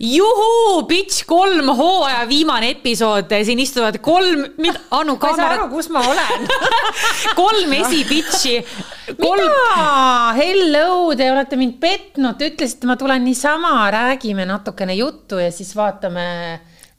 juhuu, Bitch kolm hooaja viimane episood, siin istuvad kolm, mida, Anu ma ei saa kaamera aru, kus ma olen kolm esibitši. kolm, mida? Hello, te olete mind petnud, te ütlesite, ma tulen niisama, räägime natukene juttu ja siis vaatame.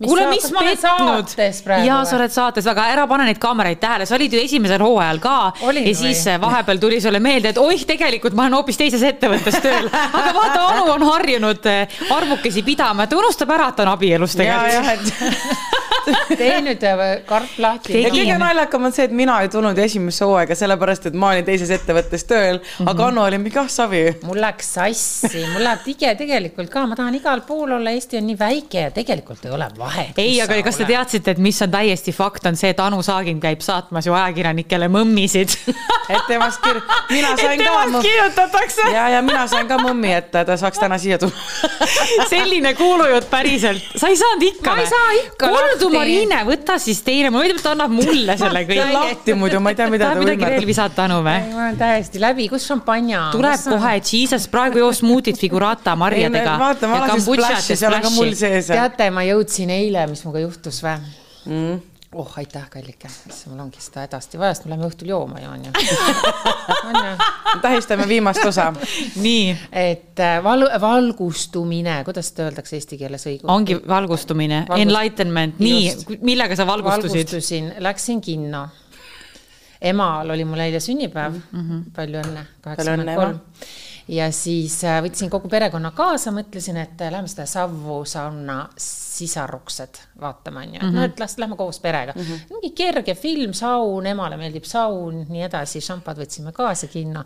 kuule, mis ma olen saates? praegu jaa, sa oled saates, aga ära pane neid kaameraid tähele, sa olid ju esimesel hooajal ka. Olin ja siis või? vahepeal tuli sulle meelde, et oih, tegelikult ma olen hoopis teises ettevõttes tööl. aga vaata, Anu on harjunud eh, arvukesi pidama, ta unustab ära, et ta on abielus tegelikult. tee nüüd äh, karp lahti kõige naljakam on see, et mina ei tulnud esimesse hooaega sellepärast, et ma olin teises ettevõttes tööl mm, -hmm. aga Anno oli mingi, ah savi. mul läks sassi, mul läheb tige tegelikult ka, ma tahan igal pool olla, Eesti on nii väike ja tegelikult ei ole vahet. ei, aga kas te? teadsite, et mis on täiesti fakt, on see, et Anu Saagim käib saatmas ju ajakirjanikele mõmmisid. et temast kir-, mina sain ka temast kirjutatakse. ja, ja mina sain ka mõmmi, et ta saaks täna siia tulla. selline kuulujutt päriselt, sa ei saanud ikka Ma ei saa ikka kordu, lahti. Mariine, võta siis teine, ma mõtlen, et ta annab mulle selle see on kõik. lahti muidu, ma ei tea, mida ta midagi veel visata, Anu või? ma olen täiesti läbi, kus šampanja? tuleb kohe, Jesus, praegu joo smuutit figurata marjadega. vaata, ma alasin splash'i, seal on ka mul sees. teate, ma jõudsin eile, mis minuga juhtus või mm.? oh, aitäh, kallike, mul ongi seda hädasti vaja, sest me läheme õhtul jooma ju onju. tähistame viimast osa. nii, et äh, val-, valgustumine, kuidas seda öeldakse eesti keeles õigus? ongi valgustumine, Valgust- enlightenment, nii millega sa valgustusid? valgustusin, läksin kinno. emal oli mul eile sünnipäev mm, -hmm. palju õnne, kaheksakümmend kolm. Ja siis äh, võtsin kogu perekonna kaasa, mõtlesin, et äh, lähme seda Savu sauna sisaruksed vaatama, onju, noh, et las lähme koos perega mm. -hmm. mingi kerge film, saun, emale meeldib saun, nii edasi, šampad võtsime kaasa kinno.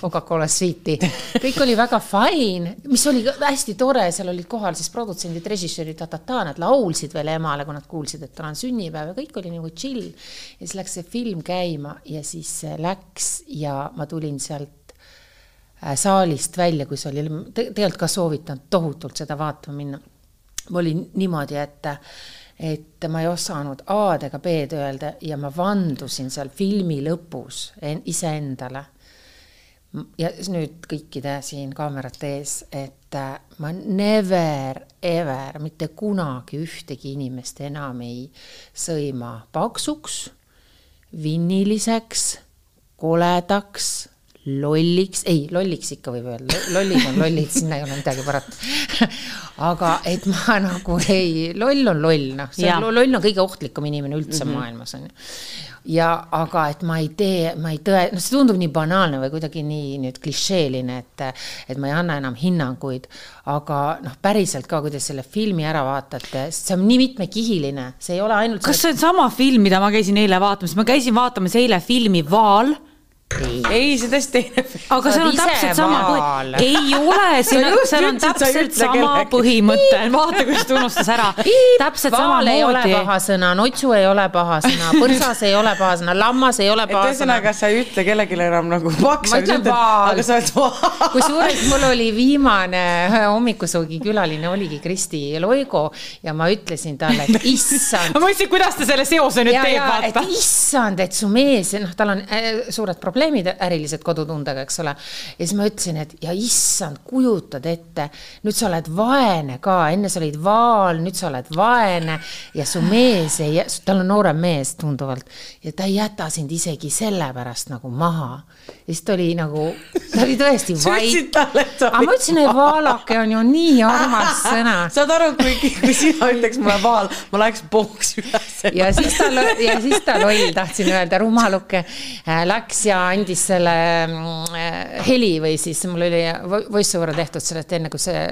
Coca-Cola Sweet'i, kõik oli väga fine, mis oli hästi tore, seal olid kohal siis produtsendid, režissöörid, ta-ta-ta, nad laulsid veel emale, kui nad kuulsid, et tal on sünnipäev ja kõik oli nagu chill. ja siis läks see film käima ja siis see läks ja ma tulin sealt äh, saalist välja, kui see oli, tegelikult ka soovitan tohutult seda vaatama minna. ma olin niimoodi, et, et ma ei osanud A-d ega B-d öelda ja ma vandusin seal filmi lõpus en- iseendale. ja nüüd kõikide siin kaamerate ees, et äh, ma never ever mitte kunagi ühtegi inimest enam ei sõima paksuks, vinniliseks, koledaks lolliks, ei lolliks ikka võib öelda, lollid on lollid, sinna ei ole midagi parata. aga et ma nagu ei, loll on loll, noh, see on loll on kõige ohtlikum inimene üldse mm -hmm. maailmas on ju. ja aga et ma ei tee, ma ei tõe, noh, see tundub nii banaalne või kuidagi nii nüüd klišeeline, et, et ma ei anna enam hinnanguid, aga noh, päriselt ka, kui te selle filmi ära vaatate, see on nii mitmekihiline, see ei ole ainult. kas see on sama film, mida ma käisin eile vaatamas, ma käisin vaatamas eile filmi Vaal ei, see täiesti teine. aga Sa seal on täpselt sama põhi, ei ole, seal on, seal on sa täpselt sama põhimõte, vaata kuidas ta unustas ära, täpselt vaal ei ole samamoodi. paha sõna, notsu ei ole paha sõna, põrsas ei ole paha sõna, lammas ei ole paha sõna ühesõnaga, sa ei ütle kellelegi enam nagu paks, Ma ütlen vaal. aga sa oled vaal. kusjuures mul oli viimane hommikusöögi külaline oligi Kristi Loigo ja ma ütlesin talle, et issand ma mõtlesin, kuidas ta selle seose nüüd ja, teeb, ja et vaata. issand, et su mees, noh, tal on äh, suured probleemid ärilised kodutundega, eks ole. ja siis ma ütlesin, et ja issand, kujutad ette, nüüd sa oled vaene ka, enne sa olid vaal, nüüd sa oled vaene ja su mees ei, tal on noorem mees tunduvalt ja ta ei jäta sind isegi sellepärast nagu maha. ja siis ta oli nagu, ta oli tõesti vait aga ma ütlesin, et vaalake on ju nii armas sõna saad aru, kui, kui sina ütleks mulle vaal, ma läheks pooks üles. ja siis ta, ja siis ta loll, tahtsin öelda, rumaluke äh, läks ja andis selle mm, äh, heli või siis mul oli voice over tehtud sellest enne, kui see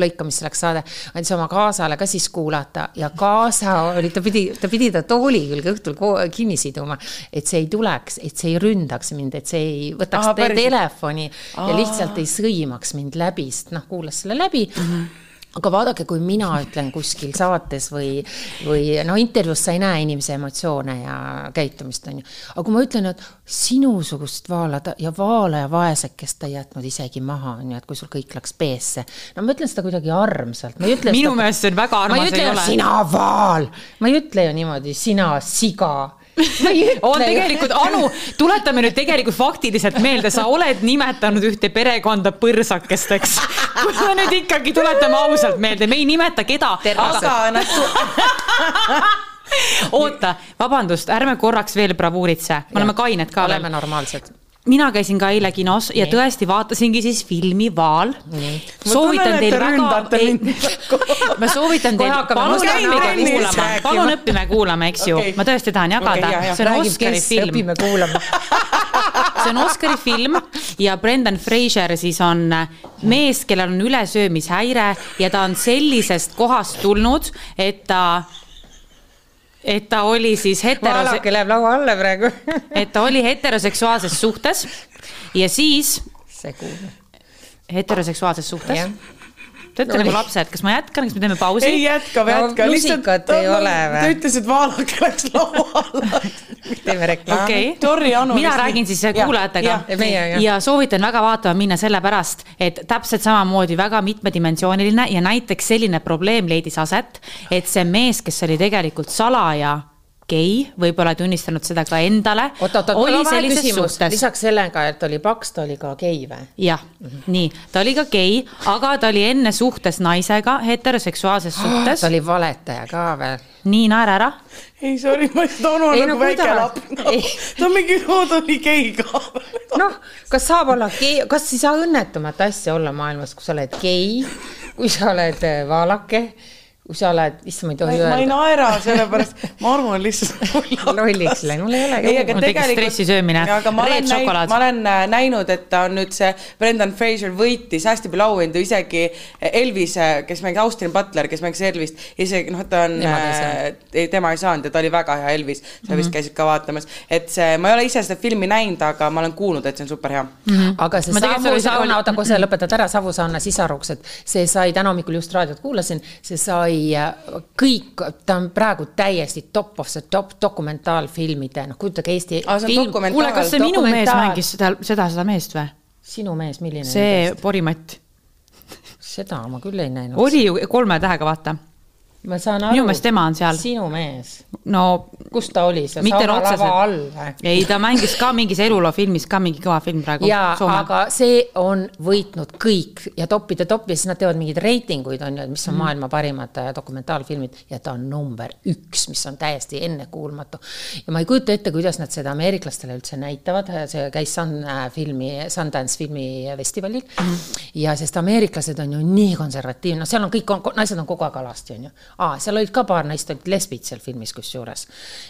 lõikamisse läks saade, andis oma kaasale ka siis kuulata ja kaasa oli, ta pidi, ta pidi ta tooli külge õhtul kinni siduma, et see ei tuleks, et see ei ründaks mind, et see ei võtaks Aa, telefoni ja lihtsalt ei sõimaks mind läbi, sest noh, kuulas selle läbi mm. -hmm aga vaadake, kui mina ütlen kuskil saates või, või no intervjuus sa ei näe inimese emotsioone ja käitumist, on ju. aga kui ma ütlen, et sinusugust vaalada ja vaala ja vaesekest ta ei jätnud isegi maha, on ju, et kui sul kõik läks peesse. no ma ütlen seda kuidagi armsalt, minu meelest see on väga armas, ei ole. sina vaal, ma ei ütle ju niimoodi sina siga on tegelikult, Anu, tuletame nüüd tegelikult faktiliselt meelde, sa oled nimetanud ühte perekonda põrsakesteks. kui me nüüd ikkagi tuletame ausalt meelde, me ei nimeta keda. aga nad oota, vabandust, ärme korraks veel bravuuritse, me oleme kained ka oleme normaalsed mina käisin ka eile kinos ja tõesti vaatasingi siis filmi Vaal. soovitan teil väga, ma soovitan teil, palun õppige kuulama, palun õppime kuulama, eks ju. Okay., ma tõesti tahan jagada. okay,, see on Räägib, Oscari film. õpime kuulama. See on Oscari film ja Brendan Fraser siis on mees, kellel on ülesöömishäire ja ta on sellisest kohast tulnud, et ta et ta oli siis hetero-. vaalake läheb laua alla praegu et ta oli heteroseksuaalses suhtes ja siis. segu. heteroseksuaalses suhtes yeah Te olete nagu lapsed, kas ma jätkan, kas me teeme pausi? ei jätka, jätka no,. lusikat ei ole või? ta ütles, et vaalake läks laua alla. teeme reklaami okay.. Torri Anu. mina räägin siis kuulajatega ja, ja, ja soovitan väga vaatama minna sellepärast, et täpselt samamoodi väga mitmedimensiooniline ja näiteks selline probleem leidis aset, et see mees, kes oli tegelikult salaja gei, võib-olla tunnistanud seda ka endale. lisaks sellega, et oli paks, ta oli ka gei või? jah mm, -hmm. nii, ta oli ka gei, aga ta oli enne suhtes naisega, heteroseksuaalses suhtes ta oli valetaja ka veel. nii, naera ära. ei, sorry, ma ei saa aru, nagu no, väike laps no,. ta mingi, ta oli gei ka. noh, kas saab olla gei, kas ei saa õnnetumat asja olla maailmas, kui sa oled gei, kui sa oled äh, vaalake kui sa oled, issand, ma ei tohi öelda. ma ei naera, sellepärast ma arvan lihtsalt lolliks läinud, mul ei ole. ei, aga tegelikult. stressisöömine, reed šokolaad. ma olen äh, näinud, et ta on nüüd see Brendan Fraser võitis hästi palju auhindu, isegi Elvis, kes mängis Austin Butler, kes mängis Elvist, isegi noh, ta on, ei, tema ei saanud ja ta oli väga hea Elvis, sa mm -hmm. vist mhm. käisid ka vaatamas, et see, ma ei ole ise seda filmi näinud, aga ma olen kuulnud, et see on super hea mm. -hmm. aga see Savu sauna, oota, kui sa lõpetad ära, Savu sauna sisaruks, et see sai, täna hommikul just raadiot kuulasin, see sai sai kõik, ta on praegu täiesti top of the top dokumentaalfilmide, noh kujutage Eesti ah,. kuule, kas see minu mees mängis seda, seda, seda meest või? sinu mees, milline? see Porimatt. seda ma küll ei näinud. oli ju kolme tähega, vaata ma saan aru. minu meelest tema on seal. sinu mees. no. kus ta oli, seal sauna lava all või? ei, ta mängis ka mingis eluloo filmis ka mingi kõva film praegu. jaa, aga see on võitnud kõik ja toppide top ja siis nad teevad mingeid reitinguid on ju, et mis on mm. maailma parimad äh, dokumentaalfilmid ja ta on number üks, mis on täiesti ennekuulmatu. ja ma ei kujuta ette, kuidas nad seda ameeriklastele üldse näitavad, see käis Sun äh, filmi, Sundance filmifestivalil mm. ja sest ameeriklased on ju nii konservatiivne, no seal on kõik, naised on kogu aeg alasti, on ju aa, seal olid ka paar naist olid lesbid seal filmis kusjuures.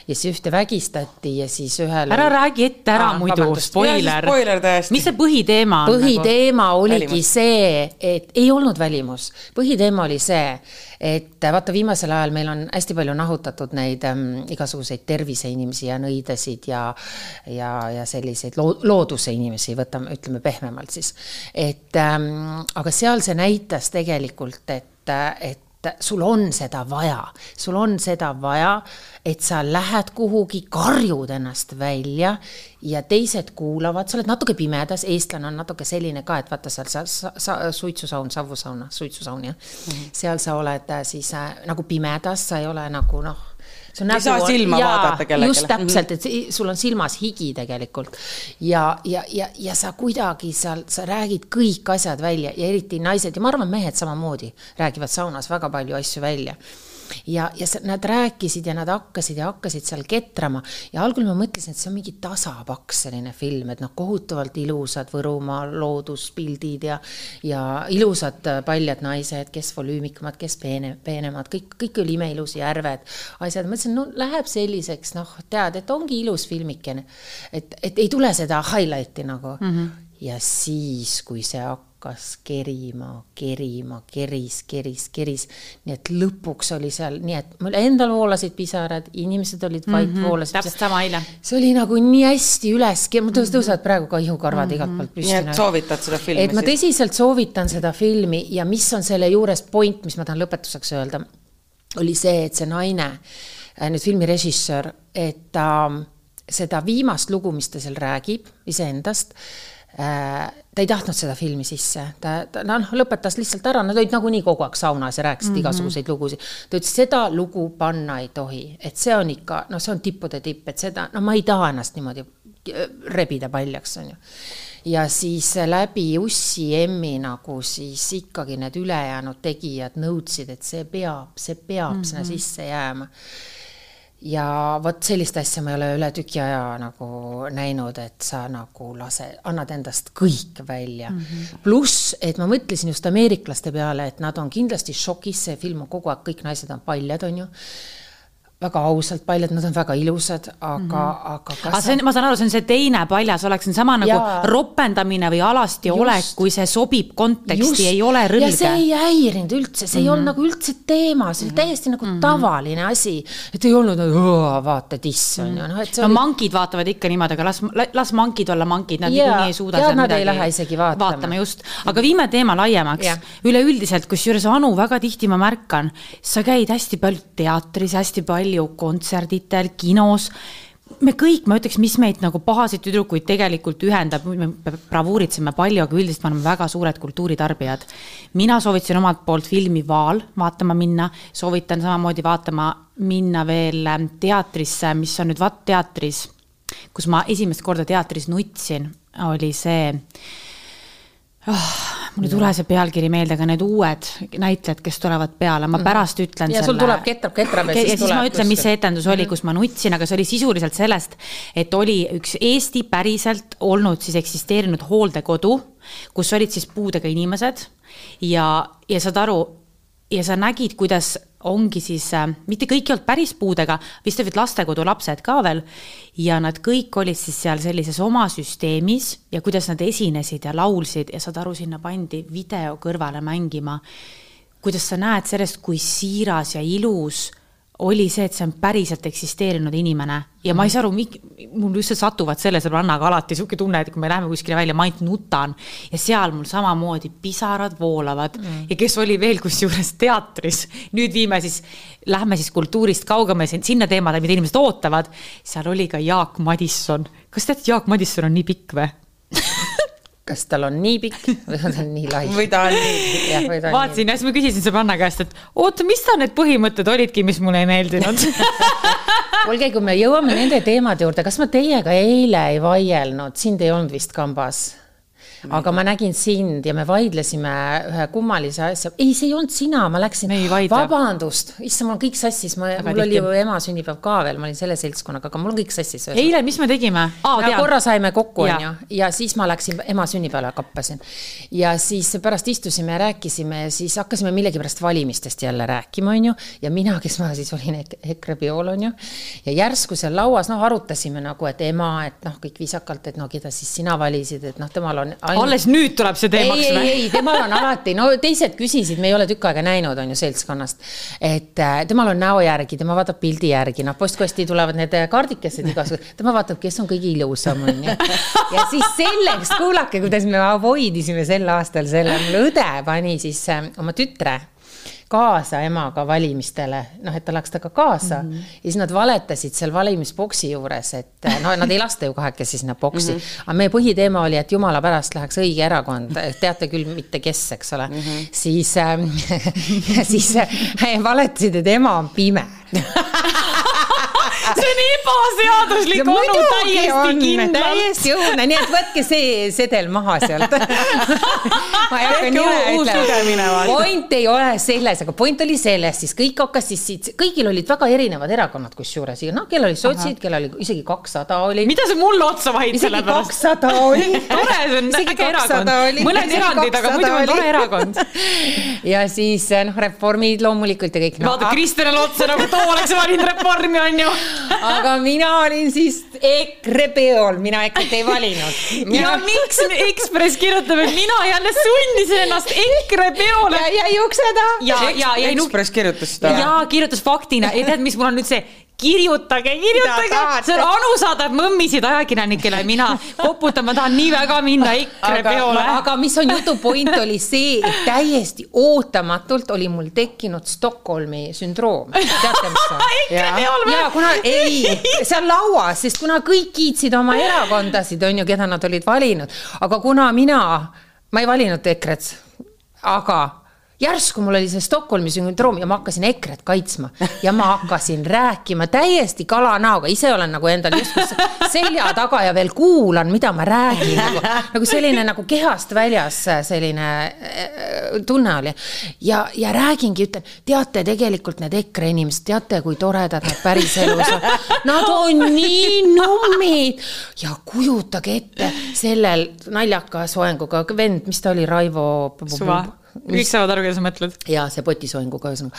ja siis ühte vägistati ja siis ühel. ära räägi ette ära aa, muidu, spoiler. mis see põhiteema on? põhiteema nagu? oligi välimus. see, et ei olnud välimus, põhiteema oli see, et vaata, viimasel ajal meil on hästi palju nahutatud neid ähm, igasuguseid terviseinimesi ja nõidesid ja ja, ja selliseid loo-, looduse inimesi, võtame, ütleme pehmemalt siis. et ähm, aga seal see näitas tegelikult, et, et et sul on seda vaja, sul on seda vaja, et sa lähed kuhugi, karjud ennast välja ja teised kuulavad, sa oled natuke pimedas, eestlane on natuke selline ka, et vaata seal sa, sa, sa suitsusaun, savusaun, suitsusaun jah mm, -hmm. seal sa oled äh, siis äh, nagu pimedas, sa ei ole nagu noh ei nägu, saa silma jaa, vaadata kellelegi. just täpselt, et sul on silmas higi tegelikult. Ja, ja, ja, ja sa kuidagi seal, sa räägid kõik asjad välja ja eriti naised ja ma arvan, mehed samamoodi räägivad saunas väga palju asju välja ja, ja nad rääkisid ja nad hakkasid ja hakkasid seal ketrama ja algul ma mõtlesin, et see on mingi tasapaks selline film, et noh, kohutavalt ilusad Võrumaa looduspildid ja ja ilusad paljad naised, kes volüümikamad, kes peene, peenemad, kõik, kõik oli imeilus, järved, asjad, mõtlesin, no läheb selliseks, noh, tead, et ongi ilus filmikene. et, et ei tule seda highlight'i nagu mm. -hmm. ja siis, kui see hakkas hakkas kerima, kerima, keris, keris, keris. nii et lõpuks oli seal nii, et mul endal voolasid pisarad, inimesed olid vait mm, -hmm, voolasid. täpselt sama eile. see oli nagu nii hästi üles, mul tõus-, tõusevad praegu ka ihukarvad mm -hmm. igalt poolt püsti. nii et nagu. soovitad seda filmi? et ma tõsiselt soovitan seda filmi ja mis on selle juures point, mis ma tahan lõpetuseks öelda, oli see, et see naine, äh, nüüd filmi režissöör, et ta seda viimast lugu, mis ta seal räägib iseendast äh,, ta ei tahtnud seda filmi sisse, ta, ta noh, lõpetas lihtsalt ära, nad olid nagunii kogu aeg saunas ja rääkisid mm -hmm. igasuguseid lugusid. ta ütles, seda lugu panna ei tohi, et see on ikka, noh, see on tippude tipp, et seda, no ma ei taha ennast niimoodi rebida paljaks, on ju. ja siis läbi Ussi Emmi nagu siis ikkagi need ülejäänud tegijad nõudsid, et see peab, see peab mm -hmm. sinna sisse jääma ja vot sellist asja ma ei ole üle tüki aja nagu näinud, et sa nagu lase, annad endast kõik välja. Mm -hmm.. pluss, et ma mõtlesin just ameeriklaste peale, et nad on kindlasti šokis, see film on kogu aeg, kõik naised on paljad, on ju väga ausalt paljad, nad on väga ilusad, aga mm, -hmm. aga kas aga see on, ma saan aru, see on see teine paljas olek, see on sama nagu ja, ropendamine või alasti just, olek, kui see sobib konteksti, ei ole rõlge. ja see ei häirinud üldse, see mm -hmm. ei olnud mhm. nagu üldse teema, see oli mm -hmm. täiesti nagu mm -hmm. tavaline asi. et ei olnud vaata tiss on ju, noh et see no oli... mankid vaatavad ikka niimoodi, aga las, las mankid olla mankid, nad niikuinii ei suuda seal midagi ei lähe isegi vaatama. vaatama just, aga viime teema laiemaks. üleüldiselt, kusjuures Anu väga tihti ma märkan, sa käid hästi palju teatris, hästi palju palju kontserditel, kinos me kõik, ma ütleks, mis meid nagu pahasid tüdrukuid tegelikult ühendab, me bravuuritseme palju, aga üldiselt me oleme väga suured kultuuritarbijad. mina soovitasin omalt poolt filmi Vaal vaatama minna, soovitan samamoodi vaatama minna veel ähm, teatrisse, mis on nüüd Vatt teatris, kus ma esimest korda teatris nutsin, oli see oh, mul ei tule see pealkiri meelde, aga need uued näitlejad, kes tulevad peale, ma mhm. pärast ütlen ja selle. sul tuleb ketrab, ketrab ja siis, ja siis tuleb. ma ütlen, mis see etendus oli, mhm. kus ma nutsin, aga see oli sisuliselt sellest, et oli üks Eesti päriselt olnud siis eksisteerinud hooldekodu, kus olid siis puudega inimesed ja, ja saad aru, ja sa nägid, kuidas ongi siis äh,, mitte kõik ei olnud päris puudega, vist olid lastekodu lapsed ka veel. ja nad kõik olid siis seal sellises oma süsteemis ja kuidas nad esinesid ja laulsid ja saad aru, sinna pandi video kõrvale mängima. kuidas sa näed sellest, kui siiras ja ilus oli see, et see on päriselt eksisteerinud inimene ja ma ei saa aru, mul lihtsalt satuvad selle sõbrannaga alati sihuke tunne, et kui me läheme kuskile välja, ma ainult nutan ja seal mul samamoodi pisarad voolavad mm. ja kes oli veel kusjuures teatris. nüüd viime siis, lähme siis kultuurist kaugemale sinna teemale, mida inimesed ootavad. seal oli ka Jaak Madisson. kas tead, Jaak Madisson on nii pikk või kas tal on nii pikk või on tal nii lai? või ta on nii pikk. vaatasin ja siis ma küsisin sõbranna käest, et oota, mis ta need põhimõtted olidki, mis mulle ei meeldinud kuulge, kui me jõuame nende teemade juurde, kas ma teiega eile ei vaielnud, sind ei olnud vist kambas? Aga ma nägin sind ja me vaidlesime ühe kummalise asja, ei, see ei olnud sina, ma läksin, vabandust, issand, mul on kõik sassis, ma, mul oli ju ema sünnipäev ka veel, ma olin selle seltskonnaga, aga mul on kõik sassis. eile, mis me tegime? korra saime kokku, onju, ja siis ma läksin ema sünnipäevale kappasin. ja siis pärast istusime ja rääkisime ja siis hakkasime millegipärast valimistest jälle rääkima, onju, ja mina, kes ma siis olin EKRE peol, onju, ja järsku seal lauas, noh, arutasime nagu, et ema, et noh, kõik viisakalt, et no keda siis sina valisid, et noh, temal on ainult... alles nüüd tuleb see teemaks või? ei, ei, ei, temal on alati, no teised küsisid, me ei ole tükk aega näinud, on ju, seltskonnast. et äh, temal on näo järgi, tema vaatab pildi järgi, noh, postkasti tulevad need äh, kaardikesed igasugused, tema vaatab, kes on kõige ilusam, on ju. ja siis selleks, kuulake, kuidas me avoidisime sel aastal selle, mul õde pani siis äh, oma tütre kaasa emaga valimistele, noh, et ta läks temaga kaasa mm. -hmm. ja siis nad valetasid seal valimisboksi juures, et no nad ei lasta ju kahekesi sinna boksi mm. -hmm. aga meie põhiteema oli, et jumala pärast läheks õige erakond, teate küll mitte kes, eks ole mm. -hmm. siis äh,, siis äh, valetasid, et ema on pime see on ebaseaduslik onu täiesti kindlalt. täiesti õudne, nii et võtke see sedel maha sealt ma ei hakka nime ütlema. point ei ole selles, aga point oli selles, siis kõik hakkas siis siit, kõigil olid väga erinevad erakonnad kusjuures, noh, kellel oli sotsid, kellel oli isegi kakssada oli. mida sa mulle otsa vahid selle pärast? kakssada oli tore, see on äge erakond. mõned erandid, aga muidu on tore erakond. ja siis noh, reformid loomulikult ja kõik no,. vaata Kristjanile otsa nagu too oleks valinud reformi, onju aga mina olin siis EKRE peol, mina EKRE-t ei valinud mina.... ja miks Ekspress kirjutab, et mina jälle sundisin ennast EKRE peole. ja jäi ukse taha. ja, ja, ja Ekspress kirjutas seda. ja kirjutas faktina ja tead, mis mul on nüüd see kirjutage, kirjutage, see on Anu saadab mõmmisid ajakirjanikele, mina koputan, ma tahan nii väga minna EKRE peole. aga mis on jutu point, oli see, et täiesti ootamatult oli mul tekkinud Stockholmi sündroom. teate, mis see on? ja kuna ei, see on lauas, sest kuna kõik kiitsid oma erakondasid, on ju, keda nad olid valinud, aga kuna mina, ma ei valinud EKRE-t, aga järsku mul oli see Stockholmi sündroom ja ma hakkasin EKRE-t kaitsma ja ma hakkasin rääkima täiesti kalanäoga, ise olen nagu endal justkui selja taga ja veel kuulan, mida ma räägin nagu, nagu selline nagu kehast väljas selline äh, tunne oli. ja, ja räägingi, ütlen, teate tegelikult need EKRE inimesed, teate, kui toredad nad päriselus on. Nad on nii nummid ja kujutage ette sellel naljaka soenguga vend, mis ta oli, Raivo. suva kõik saavad aru, keda sa mõtled. ja see potisoenguga, ühesõnaga,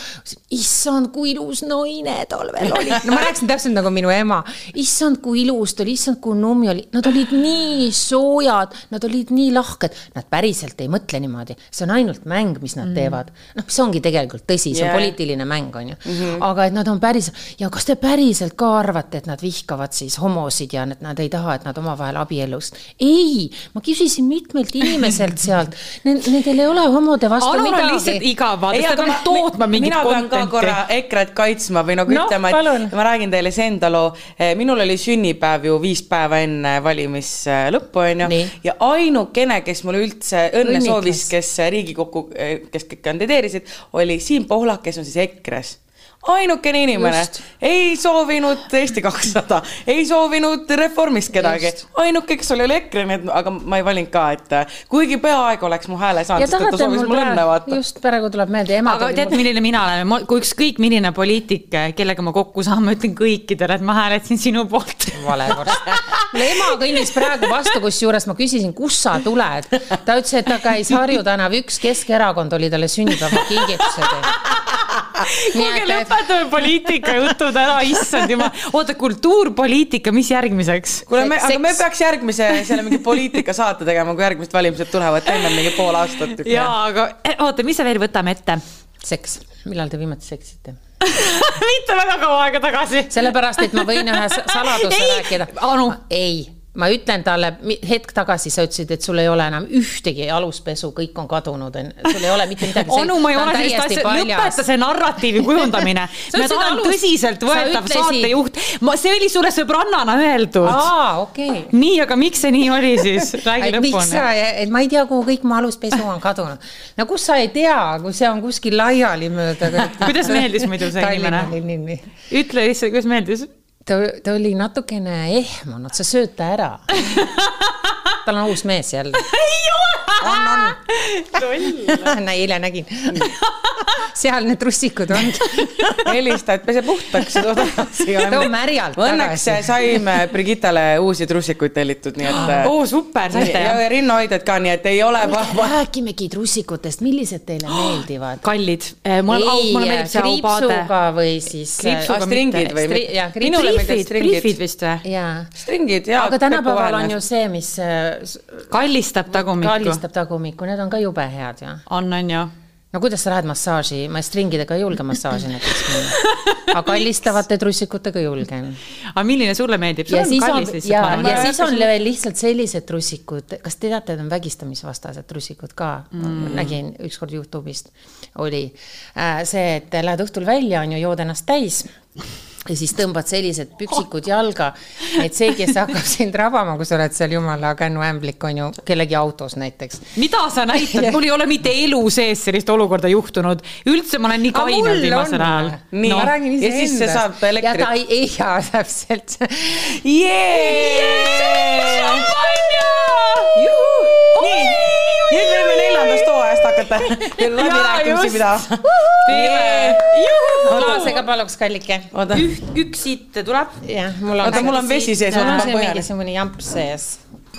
issand, kui ilus naine tal veel oli. no ma rääkisin täpselt nagu minu ema, issand, kui ilus ta oli, issand, kui nummi oli, nad olid nii soojad, nad olid nii lahked, nad päriselt ei mõtle niimoodi, see on ainult mäng, mis nad mm. teevad. noh, see ongi tegelikult tõsi, see on yeah. poliitiline mäng, on ju mm, -hmm. aga et nad on päris ja kas te päriselt ka arvate, et nad vihkavad siis homosid ja et nad ei taha, et nad omavahel abiellust? ei, ma küsisin mitmelt inimeselt sealt, nendel ei ole homode nende vastu Anul midagi. lihtsalt igav, vaata, ta peab tootma mingit mina pean ka korra EKRE-t kaitsma või nagu no, ütlema, et palun. ma räägin teile see enda loo. Eh, minul oli sünnipäev ju viis päeva enne valimislõppu, onju. ja ainukene, kes mulle üldse õnne Õnnikles. soovis, kes Riigikokku, eh, kes kõik kandideerisid, oli Siim Pohlak, kes on siis EKRE-s ainukene inimene, ei soovinud Eesti kakssada, ei soovinud Reformist kedagi, ainuke, kes oli, oli EKRE, nii et aga ma ei valinud ka, et kuigi peaaegu oleks mu hääle saanud, sest et ta soovis mulle õnne vaata. just praegu tuleb meelde ema. aga tead, milline mina olen, kui ükskõik milline poliitik, kellega ma kokku saan, ma ütlen kõikidele, et ma hääletasin sinu poolt. vale vorst. mul ema kõnnis praegu vastu, kusjuures ma küsisin, kust sa tuled. ta ütles, et ta käis Harju tänav üks, Keskerakond oli talle sünnipäevakingitused kuulge, lõpetame poliitikajutud ära, issand jumal. oota, kultuurpoliitika, mis järgmiseks? kuule, me, aga me peaks järgmise selle mingi poliitikasaate tegema, kui järgmised valimised tulevad, teeme mingi pool aastat. jaa, aga eh, oota, mis me veel võtame ette? seks, millal te viimati seksite mitte väga kaua aega tagasi. sellepärast, et ma võin ühe saladuse ei, rääkida. Anu. ei ma ütlen talle, hetk tagasi sa ütlesid, et sul ei ole enam ühtegi aluspesu, kõik on kadunud, sul ei ole mitte midagi. onu, ma ei ole sellist asja, lõpeta see narratiivi kujundamine tahan alus... tõsiseltvõetav saatejuht, ma, see oli sulle sõbrannana öeldud. aa, okei okay.. nii, aga miks see nii oli siis? räägi lõpuni. et ma ei tea, kuhu kõik mu aluspesu on kadunud. no kus sa ei tea, kui see on kuskil laiali mööda kuidas meeldis muidu see inimene? ütle lihtsalt, kuidas meeldis ta, ta oli natukene ehmunud, sa sööd ta ära tal on uus mees jälle. ei ole! On, on. eile nägin. seal need trussikud on. helista, et pese puhtaks ja too tagasi. too märjalt tagasi. Õnneks saime Brigittale uusi trussikuid tellitud, nii et. oo, super, saite jah? ja rinnahoidjad ka, nii et ei ole räägimegi trussikutest, millised teile meeldivad? kallid. Eh, mulle meeldib see aupaade. kriipsuga või siis. kriipsuga stringid või? minule meeldivad stringid. Vist või? jaa. stringid jaa. aga tänapäeval on ju see, mis. kallistab tagumikku. kallistab tagumikku, need on ka jube head ju. on, on ju no kuidas sa lähed massaaži, ma stringidega ei julge massaaži näiteks minna. aga kallistavate trussikutega julgen. aga milline sulle meeldib? ja siis on, ja, ja siis on veel lihtsalt sellised trussikud, kas te teate, et on vägistamisvastased trussikud ka mm.? nägin ükskord Youtube'ist oli äh, see, et lähed õhtul välja, on ju, jood ennast täis ja siis tõmbad sellised püksikud jalga, et see, kes hakkab sind rabama, kui sa oled seal jumala kännuämblik, on ju, kellegi autos näiteks. mida sa näitad, mul ei ole mitte elu sees sellist olukorda juhtunud, üldse ma olen nii kainel viimasel ajal. nii no., ja siis see saab elektrit. ja ta ei, ei, jaa, täpselt. šampanja! nii, nüüd võime hooajast hakata läbirääkimisi pidama. klaasega paluks, kallike. üks siit tuleb. jah, mul on. oota, mul on vesi sees. mul on see mingisugune jamps sees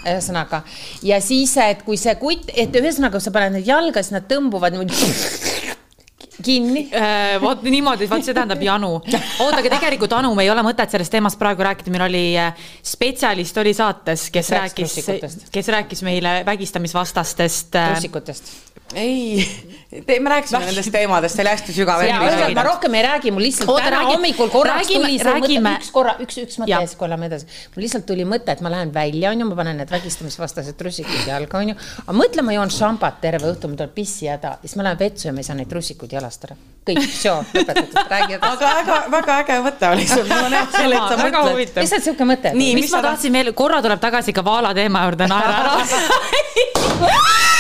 ühesõnaga ja siis, et kui see kutt, et ühesõnaga, kui sa paned neid jalga, siis nad tõmbuvad niimoodi kinni äh,. vot niimoodi, vot see tähendab janu. oota, aga tegelikult Anu, me ei ole mõtet sellest teemast praegu rääkida, meil oli äh, spetsialist oli saates, kes rääkis, kes rääkis meile vägistamisvastastest. russikutest ei, me rääkisime Väh. nendest teemadest, see oli hästi sügav. ma rohkem ei räägi, mul lihtsalt Oota, täna räägi, hommikul korraks räägime, tuli see räägime. mõte, üks korra, üks, üks mõte ja siis kohe lähme edasi. mul lihtsalt tuli mõte, et ma lähen välja, onju, ma panen need vägistamisvastased trussikud jalga, onju. aga mõtle, ma joon šampat terve õhtu, mul tuleb pissihäda, siis ma lähen vetsu ja ma ei saa neid trussikuid jalast ära. kõik, lõpetatud, räägi edasi. aga väga, väga äge mõte oli sul, mul on hea meel, et sa mõtled. lihtsalt siuke mõte. nii, mis ma tahtsin veel, korra tuleb tagasi ka Vaala teema juurde, naera ära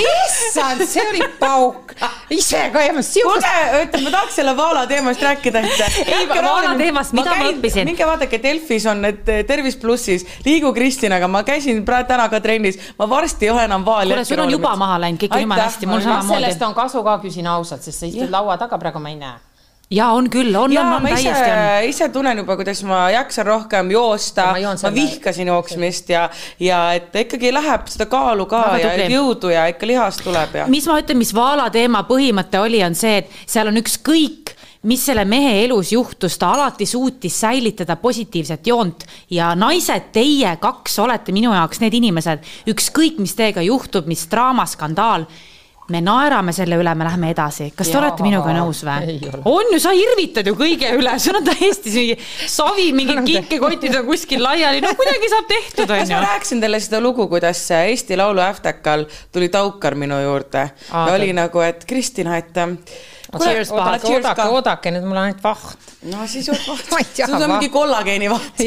issand, see oli pauk. ise ka eemas. kuulge, ütle, ma tahaks selle Vaala teemast rääkida, et. ei, Vaala teemast, mida ma, käin, ma õppisin? minge vaadake Delfis on need eh, Tervis plussis, liigu Kristinaga, ma käisin praegu täna ka trennis, ma varsti ei ole enam vaali. kuule, sul on juba maha läinud, kõik on jumala hästi, mul samamoodi. sellest on kasu ka, küsin ausalt, sest sa istud laua taga, praegu ma ei näe ja on küll, on, on, on täiesti on. ise tunnen juba, kuidas ma jaksan rohkem joosta, ma, ma vihkasin jooksmist ja, ja et ikkagi läheb seda kaalu ka Väga ja tubli. jõudu ja ikka lihast tuleb ja. mis ma ütlen, mis Vaala teema põhimõte oli, on see, et seal on ükskõik mis selle mehe elus juhtus, ta alati suutis säilitada positiivset joont ja naised, teie kaks olete minu jaoks need inimesed, ükskõik, mis teiega juhtub, mis draama, skandaal me naerame selle üle, me läheme edasi. kas te olete minuga nõus või? on ju, sa irvitad ju kõige üle, sul on täiesti mingi savi, mingid kinkekotid on kuskil laiali, no kuidagi saab tehtud, on ju. ma rääkisin teile seda lugu, kuidas Eesti Laulu Äftekal tuli Taukar minu juurde Aa, ja oli nagu, et Kristina, et oodake, oodake, oodake, nüüd mul on ainult vaht. no siis on vaht. sul on mingi kollageeni vaht.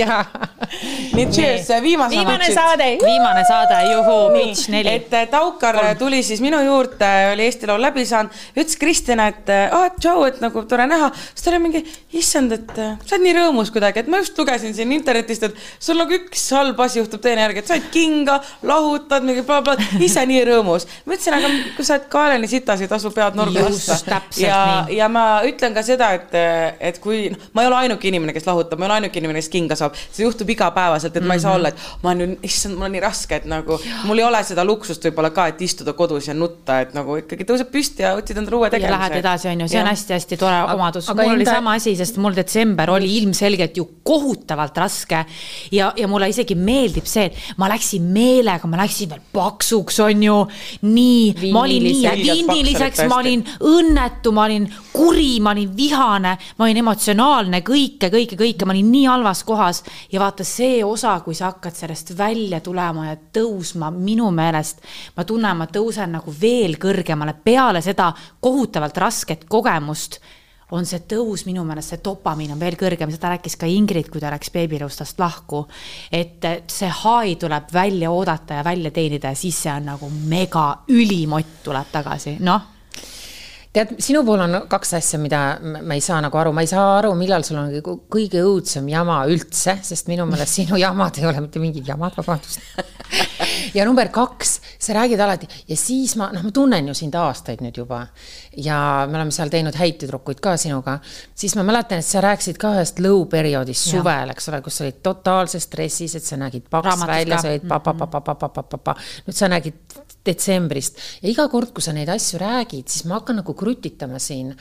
nii, cheers, viimane, viimane saade. viimane saade, juhuu, pitch neli. et Taukar Kolm. tuli siis minu juurde, oli Eesti Laul läbi saanud, ütles Kristjan, et aa, ah, tšau, et nagu tore näha. siis ta oli mingi, issand, et sa oled nii rõõmus kuidagi, et ma just lugesin siin internetist, et sul nagu üks halb asi juhtub teine järgi, et said kinga, lahutad mingi blablabla, ise nii rõõmus. ma ütlesin, aga kui sa oled kaeleni sitas, ei tasu pead nurga lasta. ja ja, ja ma ütlen ka seda, et, et kui noh, ma ei ole ainuke inimene, kes lahutab, ma ei ole ainuke inimene, kes kinga saab, see juhtub igapäevaselt, et mm -hmm. ma ei saa mhm. olla, et ma nüüd, issand, mul on nii raske, et nagu mul ei ole seda luksust võib-olla ka, et istuda kodus ja nutta, et nagu ikkagi tõuseb püsti ja otsid endale uue tegemise. Lähed edasi, on ju, see on hästi-hästi tore omadus. mul enda... oli sama asi, sest mul detsember oli ilmselgelt ju kohutavalt raske. Ja, ja mulle isegi meeldib see, et ma läksin meelega, ma läksin veel paksuks, on ju, nii, ma olin nii viiniliseks, ma olin õnnetu, ma olin kuri, ma olin vihane, ma olin emotsionaalne, kõike, kõike, kõike, ma olin nii halvas kohas. ja vaata see osa, kui sa hakkad sellest välja tulema ja tõusma, minu meelest ma tunnen, ma tõusen nagu veel kõrgemale peale seda kohutavalt rasket kogemust on see tõus minu meelest, see dopamiin on veel kõrgem, seda rääkis ka Ingrid, kui ta läks beebinõustast lahku. et see high tuleb välja oodata ja välja teenida ja siis see on nagu mega ülimott tuleb tagasi, noh tead, sinu puhul on kaks asja, mida ma ei saa nagu aru, ma ei saa aru, millal sul on kõige õudsem jama üldse, sest minu meelest sinu jamad ei ole mitte mingid jamad, vabandust. Ja number kaks, sa räägid alati ja siis ma, noh, ma tunnen ju sind aastaid nüüd juba. Ja me oleme seal teinud häid tüdrukuid ka sinuga, siis ma mäletan, et sa rääkisid ka ühest lõuperioodist suvel, eks ole, kus sa olid totaalses stressis, et sa nägid paks välja, sa olid pa-pa-pa-pa-pa-pa-pa-pa, nüüd sa nägid detsembrist ja iga kord, kui sa neid asju räägid, siis ma hakkan nagu krutitama siin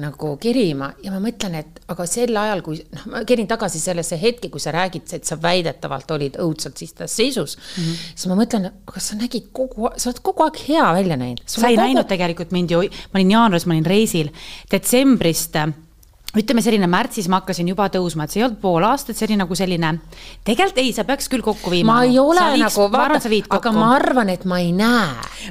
nagu kerima ja ma mõtlen, et aga sel ajal, kui noh, ma kerin tagasi sellesse hetke, kui sa räägid, et sa väidetavalt olid õudselt sistas seisus mm, -hmm. siis ma mõtlen, kas sa nägid kogu, sa oled kogu aeg hea välja näinud. sa ei kogu... näinud tegelikult mind ju, ma olin jaanuaris, ma olin reisil, detsembrist ütleme selline märtsis ma hakkasin juba tõusma, et see ei olnud pool aastat, see oli nagu selline, tegelikult ei, sa peaks küll kokku viima. ma ei ole viiks, nagu, vaata, aga ma arvan, et ma ei näe.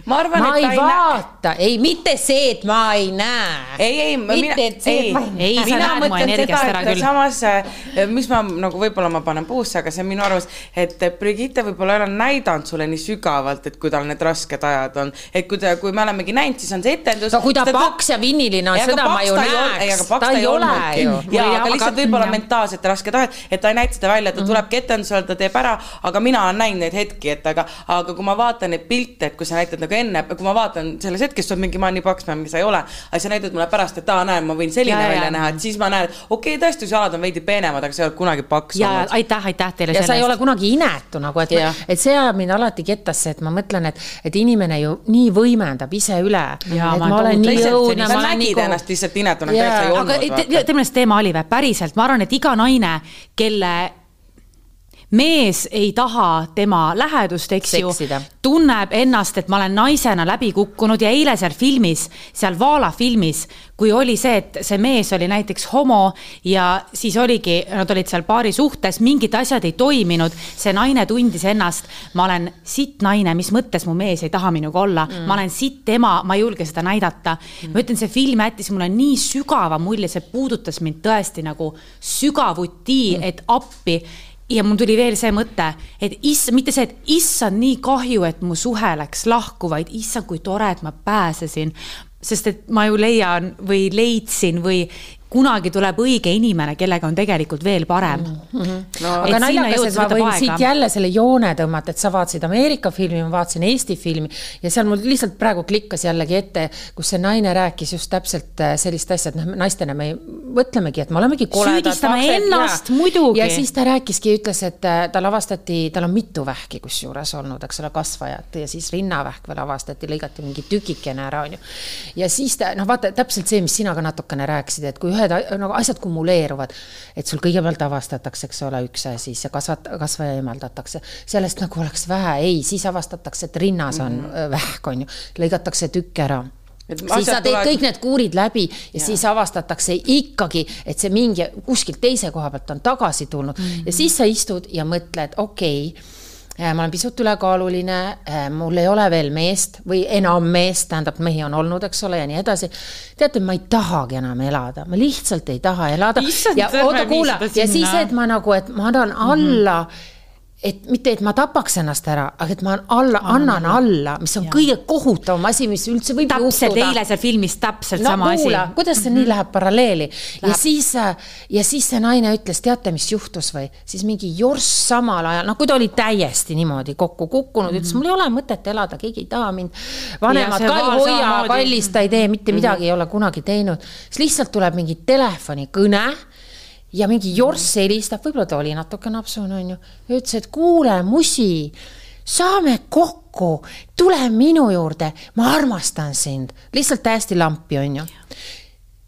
ma arvan, ma et ei vaata, ei, mitte see, et ma ei näe. ei, ei, mina, ei, ei, mina mõtlen seda, et küll. samas, eh, mis ma nagu võib-olla ma panen puusse, aga see on minu arvamus, et Brigitte võib-olla ei ole näidanud sulle nii sügavalt, et kui tal need rasked ajad on, et kui ta, kui me olemegi näinud, siis on see etendus. no kui ta paks ja vinniline on, seda ma ju näeks, ta ei ole olnudki. ja, aga lihtsalt võib-olla mentaalselt raske tahet, et ta ei näita seda välja, et ta tuleb ketendusele, ta teeb ära, aga mina olen näinud neid hetki, et aga, aga kui ma vaatan neid pilte, et kui sa näitad nagu enne, kui ma vaatan selles hetkes, oled mingi, ma olen nii paks, mingi sa ei ole, aga sa näitad mulle pärast, et aa, näe, ma võin selline ja, välja ja. näha, et siis ma näen, et okei okay,, tõesti, su jalad on veidi peenemad, aga sa ei ole kunagi paks ja, olnud. aitäh, aitäh teile ja sellest. sa ei ole kunagi inetu nagu, et, et see ajab mind alati kettasse, et ma mõtlen, et, et inimene ju nii võimendab ise üle. et ma, ma olen nii õudne. sa nägid nagu... ennast lihtsalt inetuna, tegelikult sa ei olnud. Aga teeme sellest teema oli või, päriselt, ma arvan, et iga naine, kelle mees ei taha tema lähedust, eks ju, tunneb ennast, et ma olen naisena läbi kukkunud ja eile seal filmis, seal Vaala filmis, kui oli see, et see mees oli näiteks homo ja siis oligi, nad olid seal paari suhtes, mingid asjad ei toiminud, see naine tundis ennast, ma olen sitt naine, mis mõttes mu mees ei taha minuga olla. Mm., ma olen sitt ema, ma ei julge seda näidata. Mm.. ma ütlen, see film jättis mulle nii sügava mulje, see puudutas mind tõesti nagu sügavuti mm., et appi ja mul tuli veel see mõte, et issand, mitte see, et issand, nii kahju, et mu suhe läks lahku, vaid issand, kui tore, et ma pääsesin. sest et ma ju leian või leidsin või kunagi tuleb õige inimene, kellega on tegelikult veel parem mm. -hmm. No, aga naljakas, et ma võin aega. siit jälle selle joone tõmmata, et sa vaatasid Ameerika filmi, ma vaatasin Eesti filmi ja seal mul lihtsalt praegu klikkas jällegi ette, kus see naine rääkis just täpselt äh, sellist asja, et noh, naistena me mõtlemegi, et me olemegi koledad. süüdistame ennast ja, muidugi. ja siis ta rääkiski, ütles, et äh, tal avastati, tal on mitu vähki kusjuures olnud, eks ole, kasvajat ja siis rinnavähk veel avastati, lõigati mingi tükikene ära, onju. ja siis ta noh, vaata täpselt see, mis sina ka natukene rääkisid, et kui ühed nagu asjad kumuleeruvad, et sul kõigepealt avastatakse, eks ole, üks asi, see kasvat-, kasvaja eemaldatakse, sellest nagu oleks vähe, ei, siis avastatakse, et rinnas on mm -hmm. vähk, on ju, lõigatakse tükk ära. Siis sa teed kõik need kuurid läbi ja, ja siis avastatakse ikkagi, et see mingi kuskilt teise koha pealt on tagasi tulnud. Mm -hmm. ja siis sa istud ja mõtled, okei okay, ma olen pisut ülekaaluline, äh, mul ei ole veel meest või enam meest, tähendab, mehi on olnud, eks ole, ja nii edasi. teate, ma ei tahagi enam elada, ma lihtsalt ei taha elada. ja oota, kuula, ja siis, et ma nagu, et ma annan alla mm. -hmm et mitte, et ma tapaks ennast ära, aga et ma alla, annan alla, mis on ja. kõige kohutavam asi, mis üldse võib täpselt eile seal filmis täpselt no, sama kuula, asi. kuidas see mm -hmm. nii läheb paralleeli läheb. ja siis, ja siis see naine ütles, teate, mis juhtus või, siis mingi jorss samal ajal, noh, kui ta oli täiesti niimoodi kokku kukkunud mm, -hmm. ütles, mul ei ole mõtet elada, keegi ei taha mind. vanemad ka ei hoia, kallis, ta ei tee mitte midagi mm, -hmm. ei ole kunagi teinud, siis lihtsalt tuleb mingi telefonikõne ja mingi jorss helistab, võib-olla ta oli natuke napsune, onju, ja ütles, et kuule, musi, saame kokku, tule minu juurde, ma armastan sind, lihtsalt täiesti lampi, onju.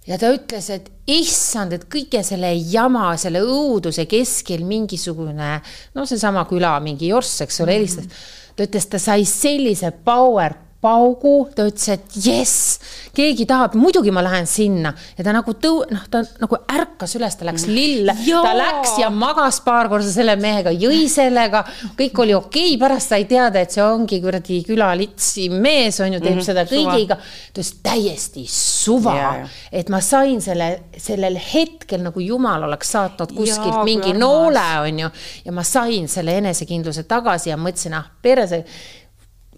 ja ta ütles, et issand, et kõige selle jama, selle õuduse keskel mingisugune, no seesama küla mingi jorss, eks ole, helistas mm. -hmm. ta ütles, ta sai sellise power paugu, ta ütles, et jess, keegi tahab, muidugi ma lähen sinna. Ja ta nagu tõu-, noh, ta nagu ärkas üles, ta läks lille, ta läks ja magas paar korda selle mehega, jõi sellega, kõik oli okei okay., pärast sai teada, et see ongi kuradi külalitsi mees on ju, teeb mm -hmm, seda kõigiga. ta ütles täiesti suva. Yeah., et ma sain selle, sellel hetkel nagu jumal oleks saatnud kuskilt ja, mingi noole, on ju, ja ma sain selle enesekindluse tagasi ja mõtlesin, ah perse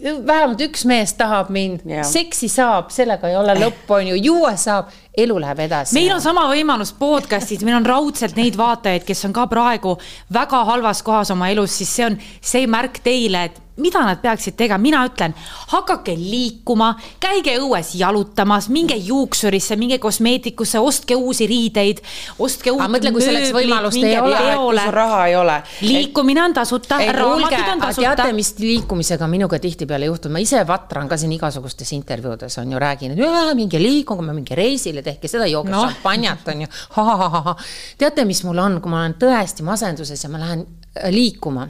vähemalt üks mees tahab mind, seksi saab, sellega ei ole lõppu, on ju, juua saab, elu läheb edasi. meil on sama võimalus podcast'is, meil on raudselt neid vaatajaid, kes on ka praegu väga halvas kohas oma elus, siis see on see märk teile, et mida nad peaksid tegema, mina ütlen, hakake liikuma, käige õues jalutamas, minge juuksurisse, minge kosmeetikusse, ostke uusi riideid, ostke uut mõtle, kui selleks võimalust ei ole, kui sul raha ei ole. liikumine on tasuta, raamatud on tasuta. teate, mis liikumisega minuga tihtipeale juhtub, ma ise vatran ka siin igasugustes intervjuudes on ju, räägin, et minge liikuge, minge reisile, tehke seda, jooge no. šampanjat on ju. teate, mis mul on, kui ma olen tõesti masenduses ja ma lähen liikuma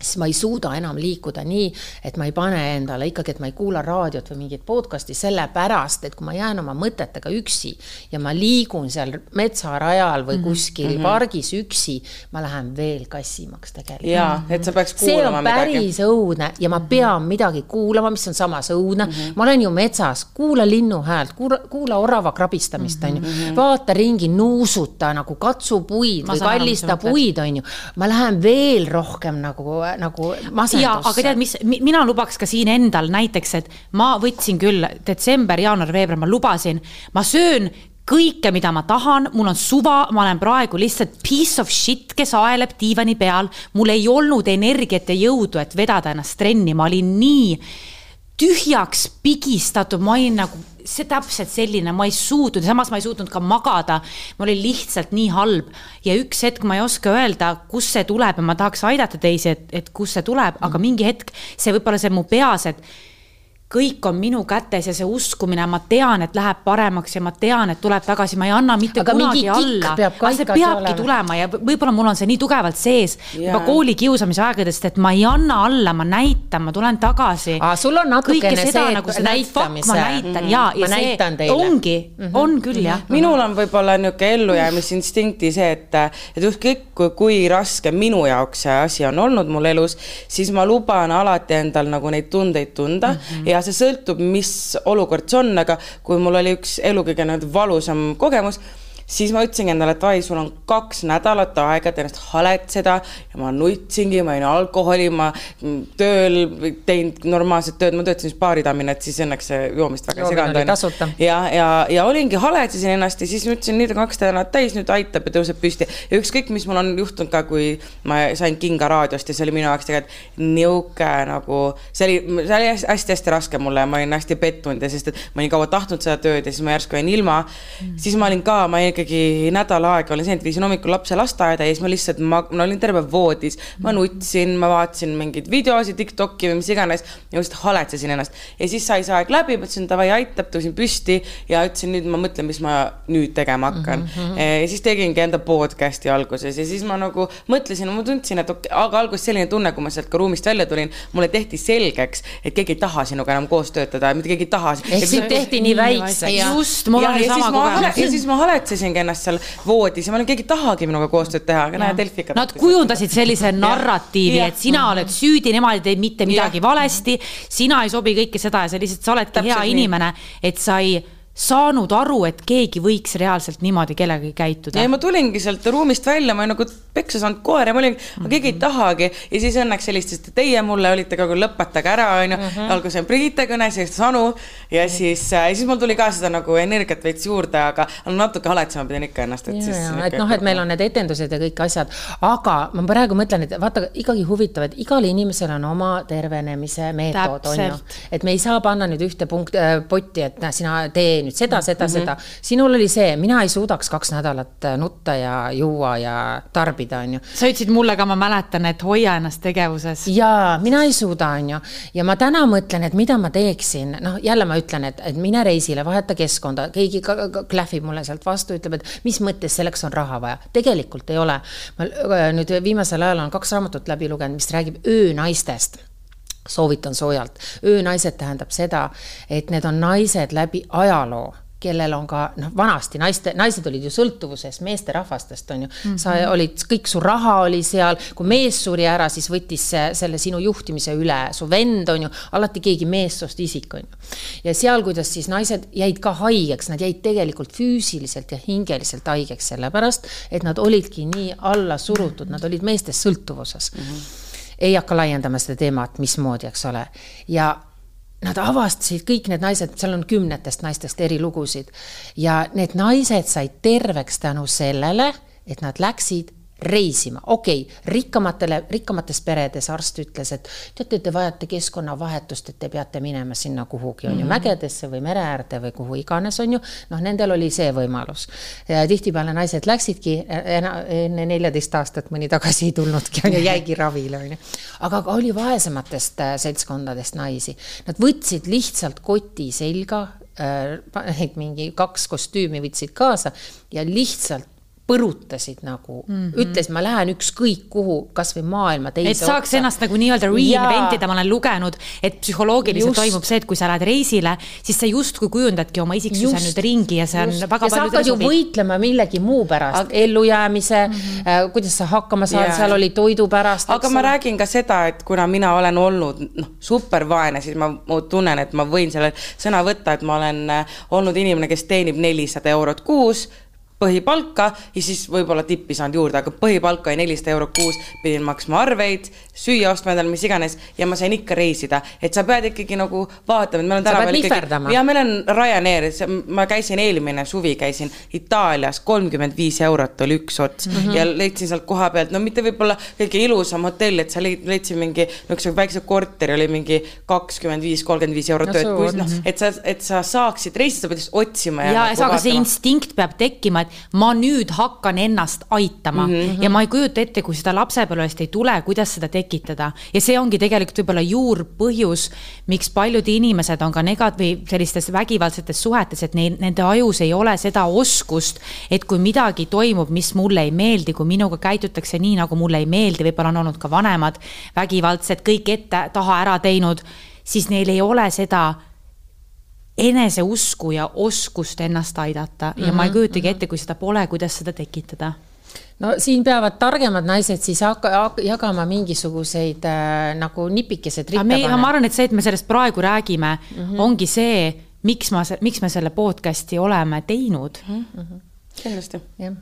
siis ma ei suuda enam liikuda nii, et ma ei pane endale ikkagi, et ma ei kuula raadiot või mingit podcast'i, sellepärast et kui ma jään oma mõtetega üksi ja ma liigun seal metsarajal või mhm, kuskil mm -hmm. pargis üksi, ma lähen veel kassimaks tegelikult. jaa, et sa peaks kuulama midagi. see on päris midagi. õudne ja ma mhm. pean midagi kuulama, mis on samas õudne mm. -hmm. ma olen ju metsas, kuula linnu häält, kuula, kuula orava krabistamist, on ju. Mhm, vaata ringi, nuusuta nagu, katsu puid ma või kallista puid, on ju. ma lähen veel rohkem nagu nagu masendusse. jaa, aga tead, mis, mina lubaks ka siin endal näiteks, et ma võtsin küll detsember, jaanuar, veebruar, ma lubasin, ma söön kõike, mida ma tahan, mul on suva, ma olen praegu lihtsalt piece of shit, kes aeleb diivani peal. mul ei olnud energiat ja jõudu, et vedada ennast trenni, ma olin nii tühjaks pigistatud, ma olin nagu see täpselt selline, ma ei suutnud, samas ma ei suutnud ka magada. ma olin lihtsalt nii halb ja üks hetk ma ei oska öelda, kust see tuleb ja ma tahaks aidata teisi, et, et kust see tuleb, aga mingi hetk see võib-olla see mu peas, et kõik on minu kätes ja see uskumine, ma tean, et läheb paremaks ja ma tean, et tuleb tagasi, ma ei anna mitte aga kunagi alla. aga see peabki olema. tulema ja võib-olla mul on see nii tugevalt sees juba kooli kiusamise aegadest, et ma ei anna alla, ma näitan, ma tulen tagasi. sul on natukene see, nagu see näitamise. ma näitan mm -hmm. ja, ja ma see ongi mm, -hmm. on küll jah. minul on võib-olla niisugune ellujäämisinstinkti see, et, et ükskõik kui, kui raske minu jaoks see asi on olnud mul elus, siis ma luban alati endal nagu neid tundeid tunda mm -hmm. ja ja see sõltub, mis olukord see on, aga kui mul oli üks elu kõige nii-öelda valusam kogemus siis ma ütlesingi endale, et ai, sul on kaks nädalat aega, et ennast haletseda ja ma nutsingi, ma jõin alkoholi, ma tööl teinud normaalset tööd, ma töötasin siis baaritamina, et siis õnneks see joomist väga ei seganud. ja, ja, ja olingi, haletsesin ennast ja siis mõtlesin, nüüd on kaks nädalat täis, nüüd aitab ja tõuseb püsti. ja ükskõik, mis mul on juhtunud ka, kui ma sain kinga raadiost ja see oli minu jaoks tegelikult nihuke nagu, see oli, see oli hästi-hästi raske mulle ja ma olin hästi pettunud ja sest, et ma olin kaua tahtnud seda tööd ja siis ma järsku jäin ilma mm., siis ma olin ka, ma olin ikkagi nädal aega olin see, et viisin hommikul lapse lasteaeda ja siis ma lihtsalt, ma, olin terve voodis, ma nutsin, ma vaatasin mingeid videosid, Tiktoki või mis iganes ja lihtsalt haletsesin ennast. ja siis sai see aeg läbi, mõtlesin davai, aitab, tõusin püsti ja ütlesin, nüüd ma mõtlen, mis ma nüüd tegema hakkan mm. -hmm. ja siis tegingi enda podcast'i alguses ja siis ma nagu mõtlesin, ma tundsin, et okei, aga alguses selline tunne, kui ma sealt ka ruumist välja tulin, mulle tehti selgeks, et keegi ei taha sinuga enam koos töötada, mitte keegi ei taha. ehk sind tehti nii väikseks. just, mul oli sama kogemus. ja siis ma haletsesingi ennast seal voodis ja ma olin, keegi ei tahagi minuga koostööd teha, aga näe, Delfi ikka. Nad kujundasid sellise narratiivi, et sina mhm. oled süüdi, nemad ei teinud mitte midagi ja. valesti, sina ei sobi kõike seda ja sa lihtsalt, sa oledki Täpselt hea inimene, et sa ei saanud aru, et keegi võiks reaalselt niimoodi kellegagi käituda. ja ma tulingi sealt ruumist välja, ma olin nagu peksa saanud koer ja ma olin mm, -hmm. keegi ei mhm. tahagi ja siis õnneks helistasite teie mulle, olite ka, lõpetage ära, onju. Mhm. alguses on Brigitte kõne, siis Anu ja mhm. siis äh,, siis mul tuli ka seda nagu energiat veits juurde, aga natuke haletsema pidin ikka ennast, et ja, siis. et noh, et meil on need etendused ja kõik asjad, aga ma praegu mõtlen, et vaata ikkagi huvitav, et igal inimesel on oma tervenemise meetod, on ju. et me ei saa panna nüüd ühte punkt äh,, potti, et näe, sina tee nüüd seda, seda mm, -hmm. seda. sinul oli see, mina ei suudaks kaks nädalat äh, nutta ja juua ja tarbida, on ju. sa ütlesid mulle ka, ma mäletan, et hoia ennast tegevuses. jaa, mina ei suuda, on ju. ja ma täna mõtlen, et mida ma teeksin, noh, jälle ma ütlen, et, et mine reisile, vaheta keskkonda, keegi klähvib mulle sealt vastu, ütleb, et mis mõttes selleks on raha vaja. tegelikult ei ole. ma äh, nüüd viimasel ajal olen kaks raamatut läbi lugenud, mis räägib öönaistest soovitan soojalt. öönaised tähendab seda, et need on naised läbi ajaloo kellel on ka noh, vanasti naiste, naised olid ju sõltuvuses meesterahvastest, on ju mm. -hmm. sa olid, kõik su raha oli seal, kui mees suri ära, siis võttis see, selle sinu juhtimise üle, su vend on ju, alati keegi meessoost isik on ju. ja seal, kuidas siis naised jäid ka haigeks, nad jäid tegelikult füüsiliselt ja hingeliselt haigeks, sellepärast et nad olidki nii alla surutud, nad olid meestest sõltuvuses mm. -hmm ei hakka laiendama seda teemat, mismoodi, eks ole. ja nad avastasid, kõik need naised, seal on kümnetest naistest eri lugusid ja need naised said terveks tänu sellele, et nad läksid reisima, okei okay,, rikkamatele, rikkamates peredes arst ütles, et teate, te vajate keskkonnavahetust, et te peate minema sinna kuhugi, on ju, mhm. mägedesse või mere äärde või kuhu iganes, on ju. noh, nendel oli see võimalus. tihtipeale naised läksidki enne neljateist aastat mõni tagasi ei tulnudki, on ju, jäigi ravile, on ju. aga oli vaesematest äh, seltskondadest naisi, nad võtsid lihtsalt koti selga äh,, mingi kaks kostüümi võtsid kaasa ja lihtsalt põrutasid nagu mm, -hmm. ütles, ma lähen ükskõik kuhu, kasvõi maailma teise et saaks otsa. ennast nagu nii-öelda reinvent ida, ma olen lugenud, et psühholoogiliselt just. toimub see, et kui sa lähed reisile, siis sa justkui kujundadki oma isiksuse just. nüüd ringi ja see on just. väga ja sa hakkad ju võitlema millegi muu pärast aga..., ellujäämise mm, -hmm. äh, kuidas sa hakkama saad yeah., seal oli toidu pärast. aga ma räägin ka seda, et kuna mina olen olnud noh, supervaene, siis ma, ma tunnen, et ma võin selle sõna võtta, et ma olen äh, olnud inimene, kes teenib nelisada eurot kuus põhipalka ja siis võib-olla tippi saanud juurde, aga põhipalk oli nelisada eurot kuus, pidin maksma arveid, süüa ostma endale, mis iganes ja ma sain ikka reisida, et sa pead ikkagi nagu vaatama, et meil on tänapäeval ikkagi. ja meil on Ryanair, ma käisin eelmine suvi käisin Itaalias, kolmkümmend viis eurot oli üks ots mm -hmm. ja leidsin sealt koha pealt, no mitte võib-olla kõige ilusam hotell, et sa leidsin mingi niisuguse väikse korteri oli mingi kakskümmend viis, kolmkümmend viis eurot no,, et noh, et sa, et sa saaksid reisida, sa pead lihtsalt otsima ja. ja, nagu aga see instinkt peab tekkima, et ma nüüd hakkan ennast aitama mm -hmm. ja ma ei kujuta ette, kui seda lapsepõlvest ei tule, kuidas seda tekitada. ja see ongi tegelikult võib-olla juurpõhjus, miks paljud inimesed on ka negat- või sellistes vägivaldsetes suhetes, et neil, nende ajus ei ole seda oskust, et kui midagi toimub, mis mulle ei meeldi, kui minuga käitutakse nii, nagu mulle ei meeldi, võib-olla on olnud ka vanemad vägivaldsed, kõik ette-taha ära teinud, siis neil ei ole seda eneseusku ja oskust ennast aidata ja mm -hmm, ma ei mhm, kujutagi ette, kui seda pole, kuidas seda tekitada no siin peavad targemad naised siis hakka, jagama mingisuguseid äh, nagu nipikesed ma arvan, et see, et me sellest praegu räägime mm, -hmm. ongi see, miks ma, miks me selle podcast'i oleme teinud mm. -hmm. kindlasti. jah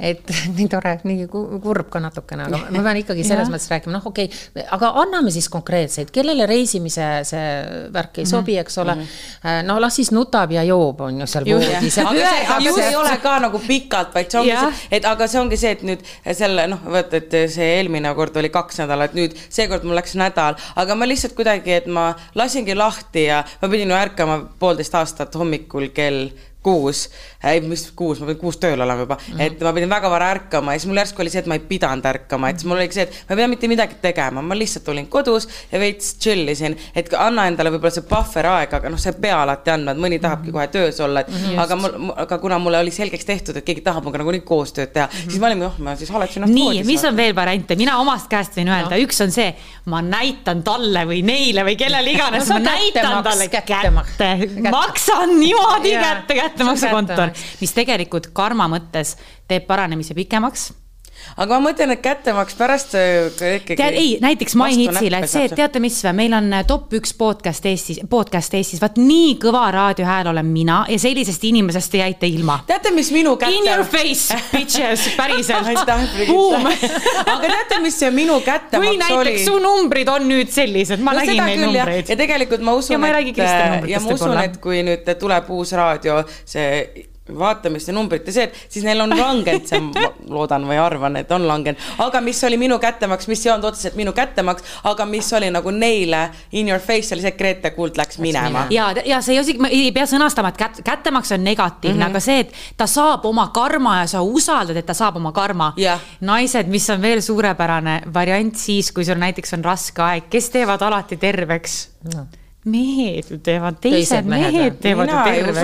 et nii tore, nii kurb ka natukene, aga ma pean ikkagi selles mõttes rääkima, noh, okei okay,, aga anname siis konkreetseid, kellele reisimise see värk ei sobi, eks ole mm. -hmm. no las siis nutab ja joob, on ju seal voodis. aga see, aga see ei ole ka nagu pikalt, vaid see ongi ja. see, et aga see ongi see, et nüüd selle noh, vaata, et see eelmine kord oli kaks nädalat, nüüd seekord mul läks nädal, aga ma lihtsalt kuidagi, et ma lasingi lahti ja ma pidin ju ärkama poolteist aastat hommikul kell kuus, ei mis kuus, ma pidin kuus tööl olema juba. Mm, -hmm. et ma pidin väga vara ärkama ja siis mul järsku oli see, et ma ei pidanud ärkama, et siis mul oligi see, et ma ei pea mitte midagi tegema, ma lihtsalt olin kodus ja veits chill isin, et anna endale võib-olla see buffer aeg, aga noh, sa ei pea alati andma, et mõni tahabki kohe töös olla, et mm -hmm. aga mul, aga kuna mulle oli selgeks tehtud, et keegi tahab minuga nagunii koostööd teha mm, -hmm. siis ma olin, noh, ma siis haletsin ennast nii, mis on veel variante, mina omast käest võin öelda. No., üks on see, ma näitan talle või neile või kellele iganes. No,, ma näitan talle kätte, maksan niimoodi kätte, kättemaksukontor mis tegelikult karma mõttes teeb paranemise pikemaks aga ma mõtlen, et kättemaks pärast äh, ikkagi. tead, ei, näiteks MyHitsile, et see, et teate, mis või, meil on äh, top üks podcast Eestis, podcast Eestis, vaat nii kõva raadiohääl olen mina ja sellisest inimesest te jäite ilma. teate, mis minu kätte. In your face, bitches, päriselt aga teate, mis see minu kättemaks oli? või näiteks su numbrid on nüüd sellised, ma no, nägin neid numbreid. ja tegelikult ma usun, et, ja ma usun, et kui nüüd tuleb uus raadio, see vaatamiste numbrite see, et siis neil on langenud see, ma loodan või arvan, et on langenud, aga mis oli minu kättemaks, mis ei olnud otseselt minu kättemaks, aga mis oli nagu neile in your face oli see, et Grete Kuld läks minema. ja, ja see ei osagi, ei pea sõnastama, et kät, kättemaks on negatiivne mm, -hmm. aga see, et ta saab oma karma ja sa usaldad, et ta saab oma karma. Yeah.. naised, mis on veel suurepärane variant siis, kui sul näiteks on raske aeg, kes teevad alati terveks? No mehed ju teevad, teised mehed, teevad ju terve.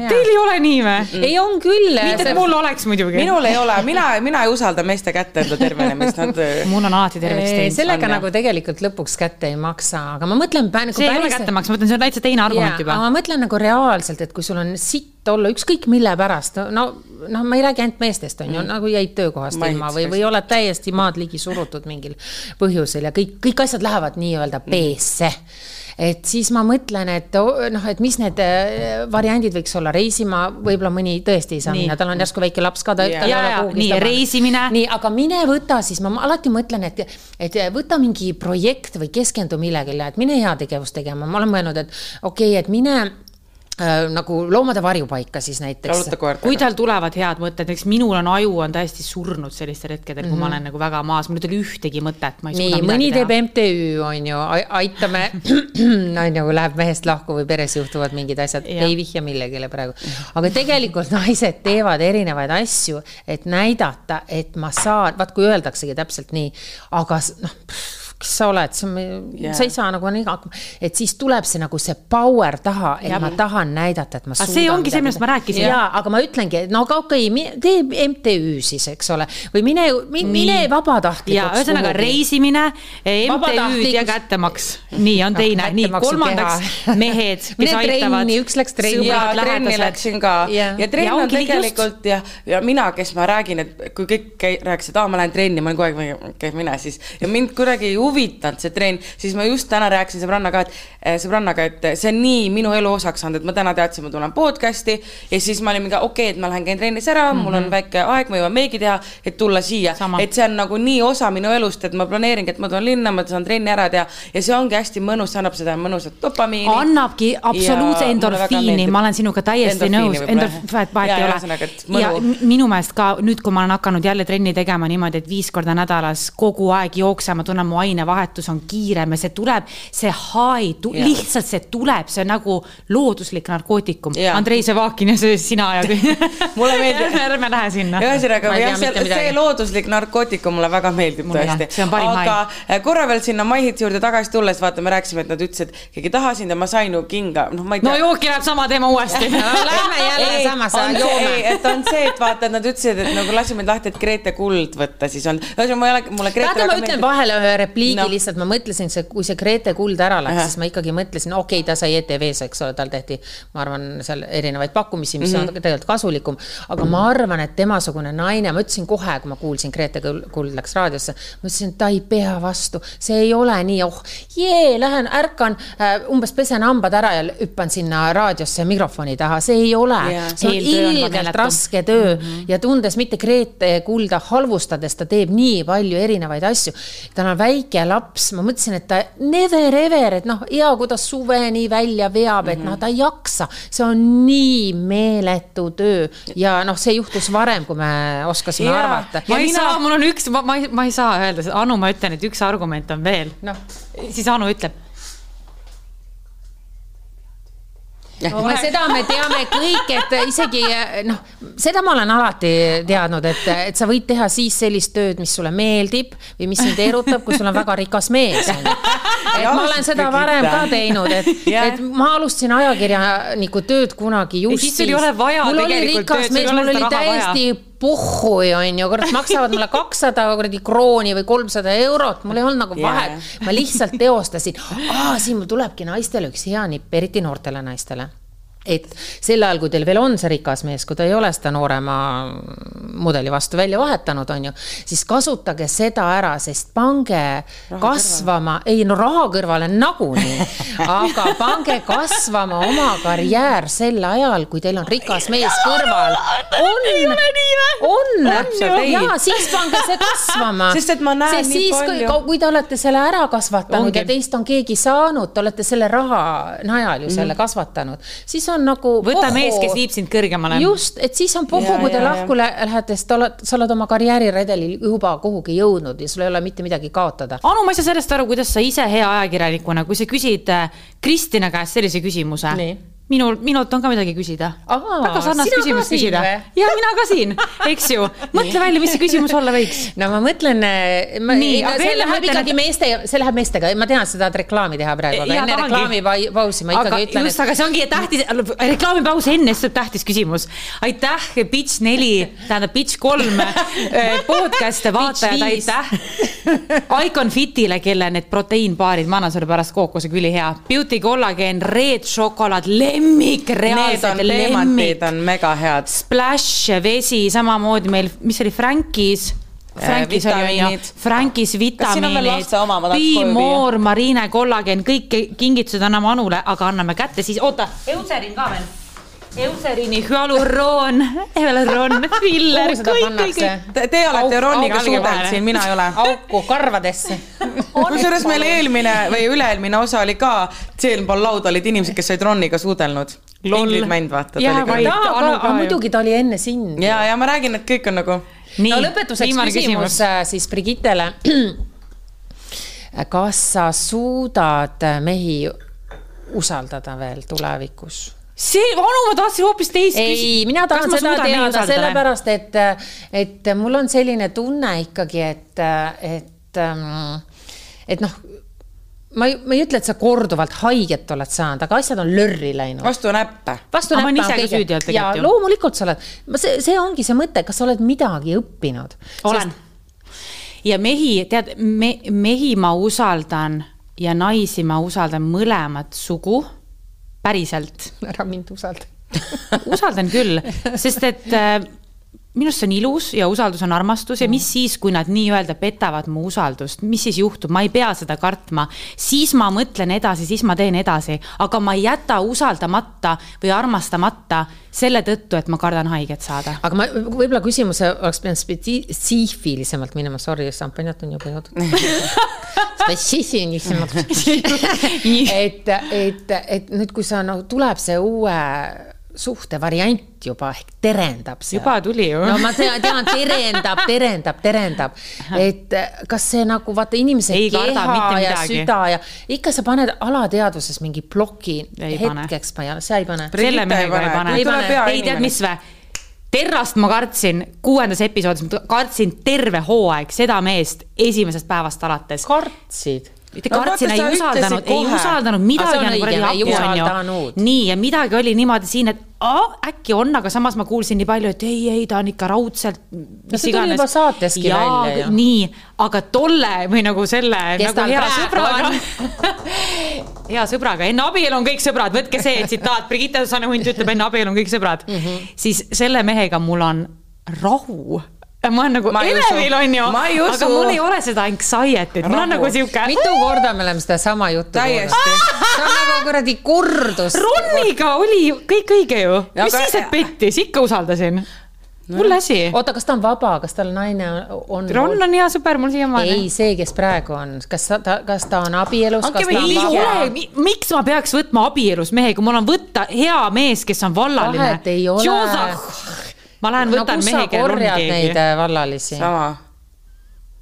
Teil ei ole nii või ei, on küll. mitte, et mul oleks muidugi. minul ei ole, mina, mina ei usalda meeste kätte enda tervenemist, nad. mul on alati terveks teinud. sellega on, nagu tegelikult lõpuks kätte ei maksa, aga ma mõtlen. Nagu see ei ole kättemaks, ma mõtlen, see on täitsa teine argument juba. ma mõtlen nagu reaalselt, et kui sul on sitt olla ükskõik mille pärast, no, noh, ma ei räägi ainult meestest, on ju mm., nagu jäid töökohast ilma või, või oled täiesti maad ligi surutud mingil põhjusel ja kõik, kõik asjad lähevad nii-öelda B-sse mm et siis ma mõtlen, et noh, et mis need äh, variandid võiks olla, reisima võib-olla mõni tõesti ei saa nii. minna, tal on järsku väike laps ka, ta yeah. ja, ja, nii reisimine. nii, aga mine võta siis, ma alati mõtlen, et, et võta mingi projekt või keskendu millegile, et mine heategevust tegema, ma olen mõelnud, et okei okay,, et mine nagu loomade varjupaika siis näiteks. kui tal tulevad head mõtted, näiteks minul on aju on täiesti surnud sellistel hetkedel mm, -hmm. kui ma mhm. olen nagu väga maas, mul ei tule ühtegi mõtet, ma ei nii, mõni teeb MTÜ, on ju, aitame, on ju, läheb mehest lahku või peres juhtuvad mingid asjad, ei vihja millegile praegu. aga tegelikult naised teevad erinevaid asju, et näidata, et ma saan, vaat kui öeldaksegi täpselt nii, aga noh kes sa oled, sa yeah., sa ei saa nagu nii hakkama, et siis tuleb see nagu see power taha, et ja. ma tahan näidata, et ma suudan. see ongi see, millest ma rääkisin. jaa, aga ma ütlengi, et no aga okei okay,, tee MTÜ siis, eks ole, või mine, mine vabatahtlikuks. ühesõnaga reisimine, MTÜ-d ja kättemaks. nii on teine, nii kolmandaks mehed, kes aitavad. üks läks trenni. jaa, trenni läksin ka ja, ja trenn on tegelikult ja, ja mina, kes ma räägin, et kui kõik rääkisid, aa, ma lähen trenni, ma olen kogu aeg, okei, mine siis ja mind kuidagi ei huvita huvitanud see trenn, siis ma just täna rääkisin sõbrannaga, et eh, sõbrannaga, et see on nii minu elu osaks saanud, et ma täna teadsin, ma tulen podcast'i ja siis ma olin mingi okei okay,, et ma lähen käin trennis ära mm, -hmm. mul on mhm. väike aeg, ma jõuan meigi teha, et tulla siia, et see on nagu nii osa minu elust, et ma planeeringi, et ma tulen linna, ma saan trenni ära teha ja see ongi hästi mõnus, see annab seda mõnusat dopamiini. annabki absoluutse endorfiini, ma olen sinuga täiesti nõus, endorf-, vahet ei ole. ja minu meelest ka nüüd, kui ma olen hakanud jälle trenni tegema niimoodi, et viis korda nädalas kogu aeg jooksen, ma tunnen, mu ainevahetus on kiirem ja see tuleb, see high, lihtsalt see tuleb, see on nagu looduslik narkootikum. Andrei Sevakin ja see sina ja mulle meeldib ärme lähe sinna. ühesõnaga, jah, see, see looduslik narkootikum mulle väga meeldib tõesti. aga hai. korra veel sinna MyHitsi juurde tagasi tulles, vaata, me rääkisime, et nad ütlesid, keegi ei taha sind ja ma sain ju kinga, noh, ma ei tea. no jooki läheb sama teema uuesti no lähme jälle samasse, joome. et on see, et vaata, et nad ütlesid, et nagu lasi mind lahti, et Grete Kuld võtta, siis on, ühesõnaga ma ei ole, mulle Grete vaata, ma ütlen meeldib. vahele ühe repliigi no. lihtsalt, ma mõtlesin, see, kui see Grete Kuld ära läks, siis ma ikkagi mõtlesin, okei okay,, ta sai ETV-s, eks ole, tal tehti, ma arvan, seal erinevaid pakkumisi, mis mm -hmm. on mhm. tegelikult kasulikum. aga ma arvan, et temasugune naine, ma ütlesin kohe, kui ma kuulsin, Grete Kuld läks raadiosse, ma ütlesin, ta ei pea vastu, see ei ole nii, oh jee, lähen ärkan äh,, umbes pesen hambad ära ja hüppan sinna raadiosse mikrofoni taha, see ei ole yeah., see on ilgelt raske töö mm -hmm. ja tundes mitte Grete Kulda halvustades, ta teeb nii palju erinevaid asju. tal on väike laps, ma mõtlesin, et ta never ever, et noh, hea, kui ta suveni välja veab, et mm -hmm. noh, ta ei jaksa, see on nii meeletu töö ja noh, see juhtus varem, kui me oskasime yeah. arvata. ma ei mina... saa, mul on üks, ma, ma ei, ma ei saa öelda, Anu, ma ütlen, et üks argument on veel. noh, siis Anu ütleb no seda me teame kõik, et isegi noh, seda ma olen alati teadnud, et, et sa võid teha siis sellist tööd, mis sulle meeldib või mis sind erutab, kui sul on väga rikas mees. et ma olen seda varem ka teinud, et, et ma alustasin ajakirjaniku tööd kunagi just siis. sul ei ole vaja tegelikult tööd, sul ei ole seda raha vaja puhhui, on ju, kurat, maksavad mulle kakssada kuradi krooni või kolmsada eurot, mul ei olnud nagu vahet. Yeah.. ma lihtsalt teostasin, aa, siin mul tulebki naistele üks hea nipp, eriti noortele naistele et sel ajal, kui teil veel on see rikas mees, kui ta ei ole seda noorema mudeli vastu välja vahetanud, on ju, siis kasutage seda ära, sest pange raha kasvama, ei no raha kõrvale nagunii, aga pange kasvama oma karjäär sel ajal, kui teil on rikas mees kõrval. on, on, ja siis pange see kasvama. sest et ma näen sest nii palju. kui te olete selle ära kasvatanud Ongi. ja teist on keegi saanud, te olete selle raha najal ju selle mm. kasvatanud, siis on nagu. võta pohu. mees, kes viib sind kõrgemale. just, et siis on pohhu, kui te lahku lähete, sest oled, sa oled oma karjääriredelil juba kuhugi jõudnud ja sul ei ole mitte midagi kaotada. Anu, ma ei saa sellest aru, kuidas sa ise hea ajakirjanikuna, kui sa küsid äh, Kristina käest sellise küsimuse minul, minult on ka midagi küsida. väga sarnast küsimust küsida. ja mina ka siin, eks ju. mõtle välja, mis see küsimus olla võiks. no ma mõtlen, eh, nii, no, see läheb ikkagi meeste, see läheb meestega, ma tean, sa tahad reklaami teha praegu, aga enne reklaamipausi ma ikkagi aga, ütlen. just, aga see ongi tähtis, reklaamipaus enne, siis tuleb tähtis küsimus. aitäh, Pitch neli, tähendab Pitch kolm eh, podcast'e vaatajad, aitäh. Icon Fitile, kelle need proteiinbaarid, ma annan sulle pärast kookosega ülihea. Beauty kollageen, Red šokolaad, lemm lemmik, reaalselt lemmik. on mega head. Splash, vesi, samamoodi meil, mis oli Frankis? Frankis äh, oli onju, Frankis vitamiinid, More, Marine kollagen, kõik kingitused anname Anule, aga anname kätte siis, oota, Eucerin ka veel Euserini hüaluroon, hüaluroon, filler, kõik, kõik, kõik. Teie olete Roniga suudelt siin, mina ei ole. auku karvadesse. kusjuures meil eelmine või üle-eelmine osa oli ka, sealpool lauda olid inimesed, kes olid Roniga suudelnud. Ingrid Mänd, vaata. aga muidugi ta oli enne sind. ja, ja ma räägin, et kõik on nagu. no lõpetuseks küsimus, küsimus äh, siis Brigittele. kas sa suudad mehi usaldada veel tulevikus? See, Anu, ma tahtsin hoopis teist küsida. ei, mina tahan seda teada sellepärast, et, et mul on selline tunne ikkagi, et, et, et noh ma ei, ma ei ütle, et sa korduvalt haiget oled saanud, aga asjad on lörri läinud. vastu näppe. vastu näppe on kõige. ja loomulikult sa oled, see, see ongi see mõte, kas sa oled midagi õppinud. olen Sest.... ja mehi, tead me,, mehi ma usaldan ja naisi ma usaldan mõlemat sugu päriselt. ära mind usalda usaldan küll, sest et äh, minu arust see on ilus ja usaldus on armastus ja mis siis, kui nad nii-öelda petavad mu usaldust, mis siis juhtub, ma ei pea seda kartma. siis ma mõtlen edasi, siis ma teen edasi, aga ma ei jäta usaldamata või armastamata selle tõttu, et ma kardan haiget saada. aga ma võib-olla küsimuse oleks pidanud spetsiifilisemalt minema, sorry, šampanjat on juba joodud spetsiifilisemalt et, et, et nüüd, kui sa noh, tuleb see uue suhte variant juba ehk terendab seal. juba tuli ju. no ma tean, tean, terendab, terendab, terendab, et kas see nagu vaata inimese ei keha ja süda ja ikka sa paned alateadvuses mingi ploki ei hetkeks, ma ei, sa ei pane. selle mehega ei pane, ei pane, ei tead, mis vä? Terrast ma kartsin kuuendas episoodis, ma kartsin terve hooaeg seda meest esimesest päevast alates. kartsid? Mitte no, kartsin, ei usaldanud, ei usaldanud, midagi on kuradi hapu, onju. nii, ja midagi oli niimoodi siin, et aa, äkki on, aga samas ma kuulsin nii palju, et ei, ei, ta on ikka raudselt. no see tuli juba saateski ja, välja ju. nii, aga tolle või nagu selle, nagu hea sõbraga hea sõbraga, enne abielu on kõik sõbrad, võtke see tsitaat, Brigitte Sanne-Hunt ütleb, enne abielu on kõik sõbrad mm. -hmm. siis selle mehega mul on rahu ma olen nagu elevil, onju, aga mul ei ole seda anxiety't, mul on nagu sihuke. mitu korda me oleme sedasama juttu kuulnud. see on nagu kuradi kurdus. Ronniga oli kõik õige ju, mis siis, et pettis, ikka usaldasin no.. hull asi. oota, kas ta on vaba, kas tal naine on? Ron on hea sõber mul siiamaani. ei, see, kes praegu on, kas ta, kas ta on abielus? miks ma peaks võtma abielus mehe, kui mul on võtta hea mees, kes on vallaline? vahet ei ole ma lähen võtan no, mehe, kellel on keegi. neid äh, vallalisi? sama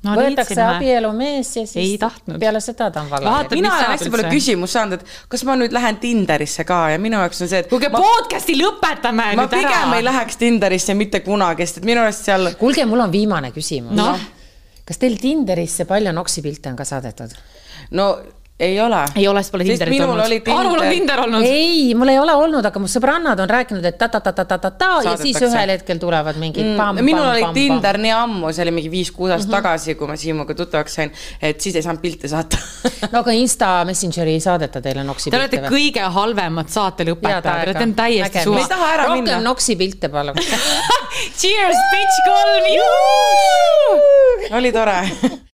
no, võetakse abielumees ja siis peale seda ta on vallaline. mina olen hästi palju küsimust saanud, et kas ma nüüd lähen Tinderisse ka ja minu jaoks on see, et. kuulge ma..., podcast'i lõpetame ma nüüd ära. ma pigem ei läheks Tinderisse mitte kunagi, sest et minu arust seal. kuulge, mul on viimane küsimus no.. kas teil Tinderisse palju noksipilte on ka saadetud? no ei ole. ei ole, siis pole Tinderit olnud. Aarul on Tinder olnud. ei, mul ei ole olnud, aga mu sõbrannad on rääkinud, et ta-ta-ta-ta-ta-ta ja siis ühel hetkel tulevad mingid mm, minul oli pam, Tinder pam. nii ammu, see oli mingi viis-kuus aastat mm -hmm. tagasi, kui ma Siimuga tuttavaks sain, et siis ei saanud pilte saata no aga Insta Messengeri ei saadeta teile noksi pilte? Te olete või? kõige halvemad saatelõpetajad, te olete täiesti suva. rohkem noksi pilte palun Cheers, bitch kolm! oli tore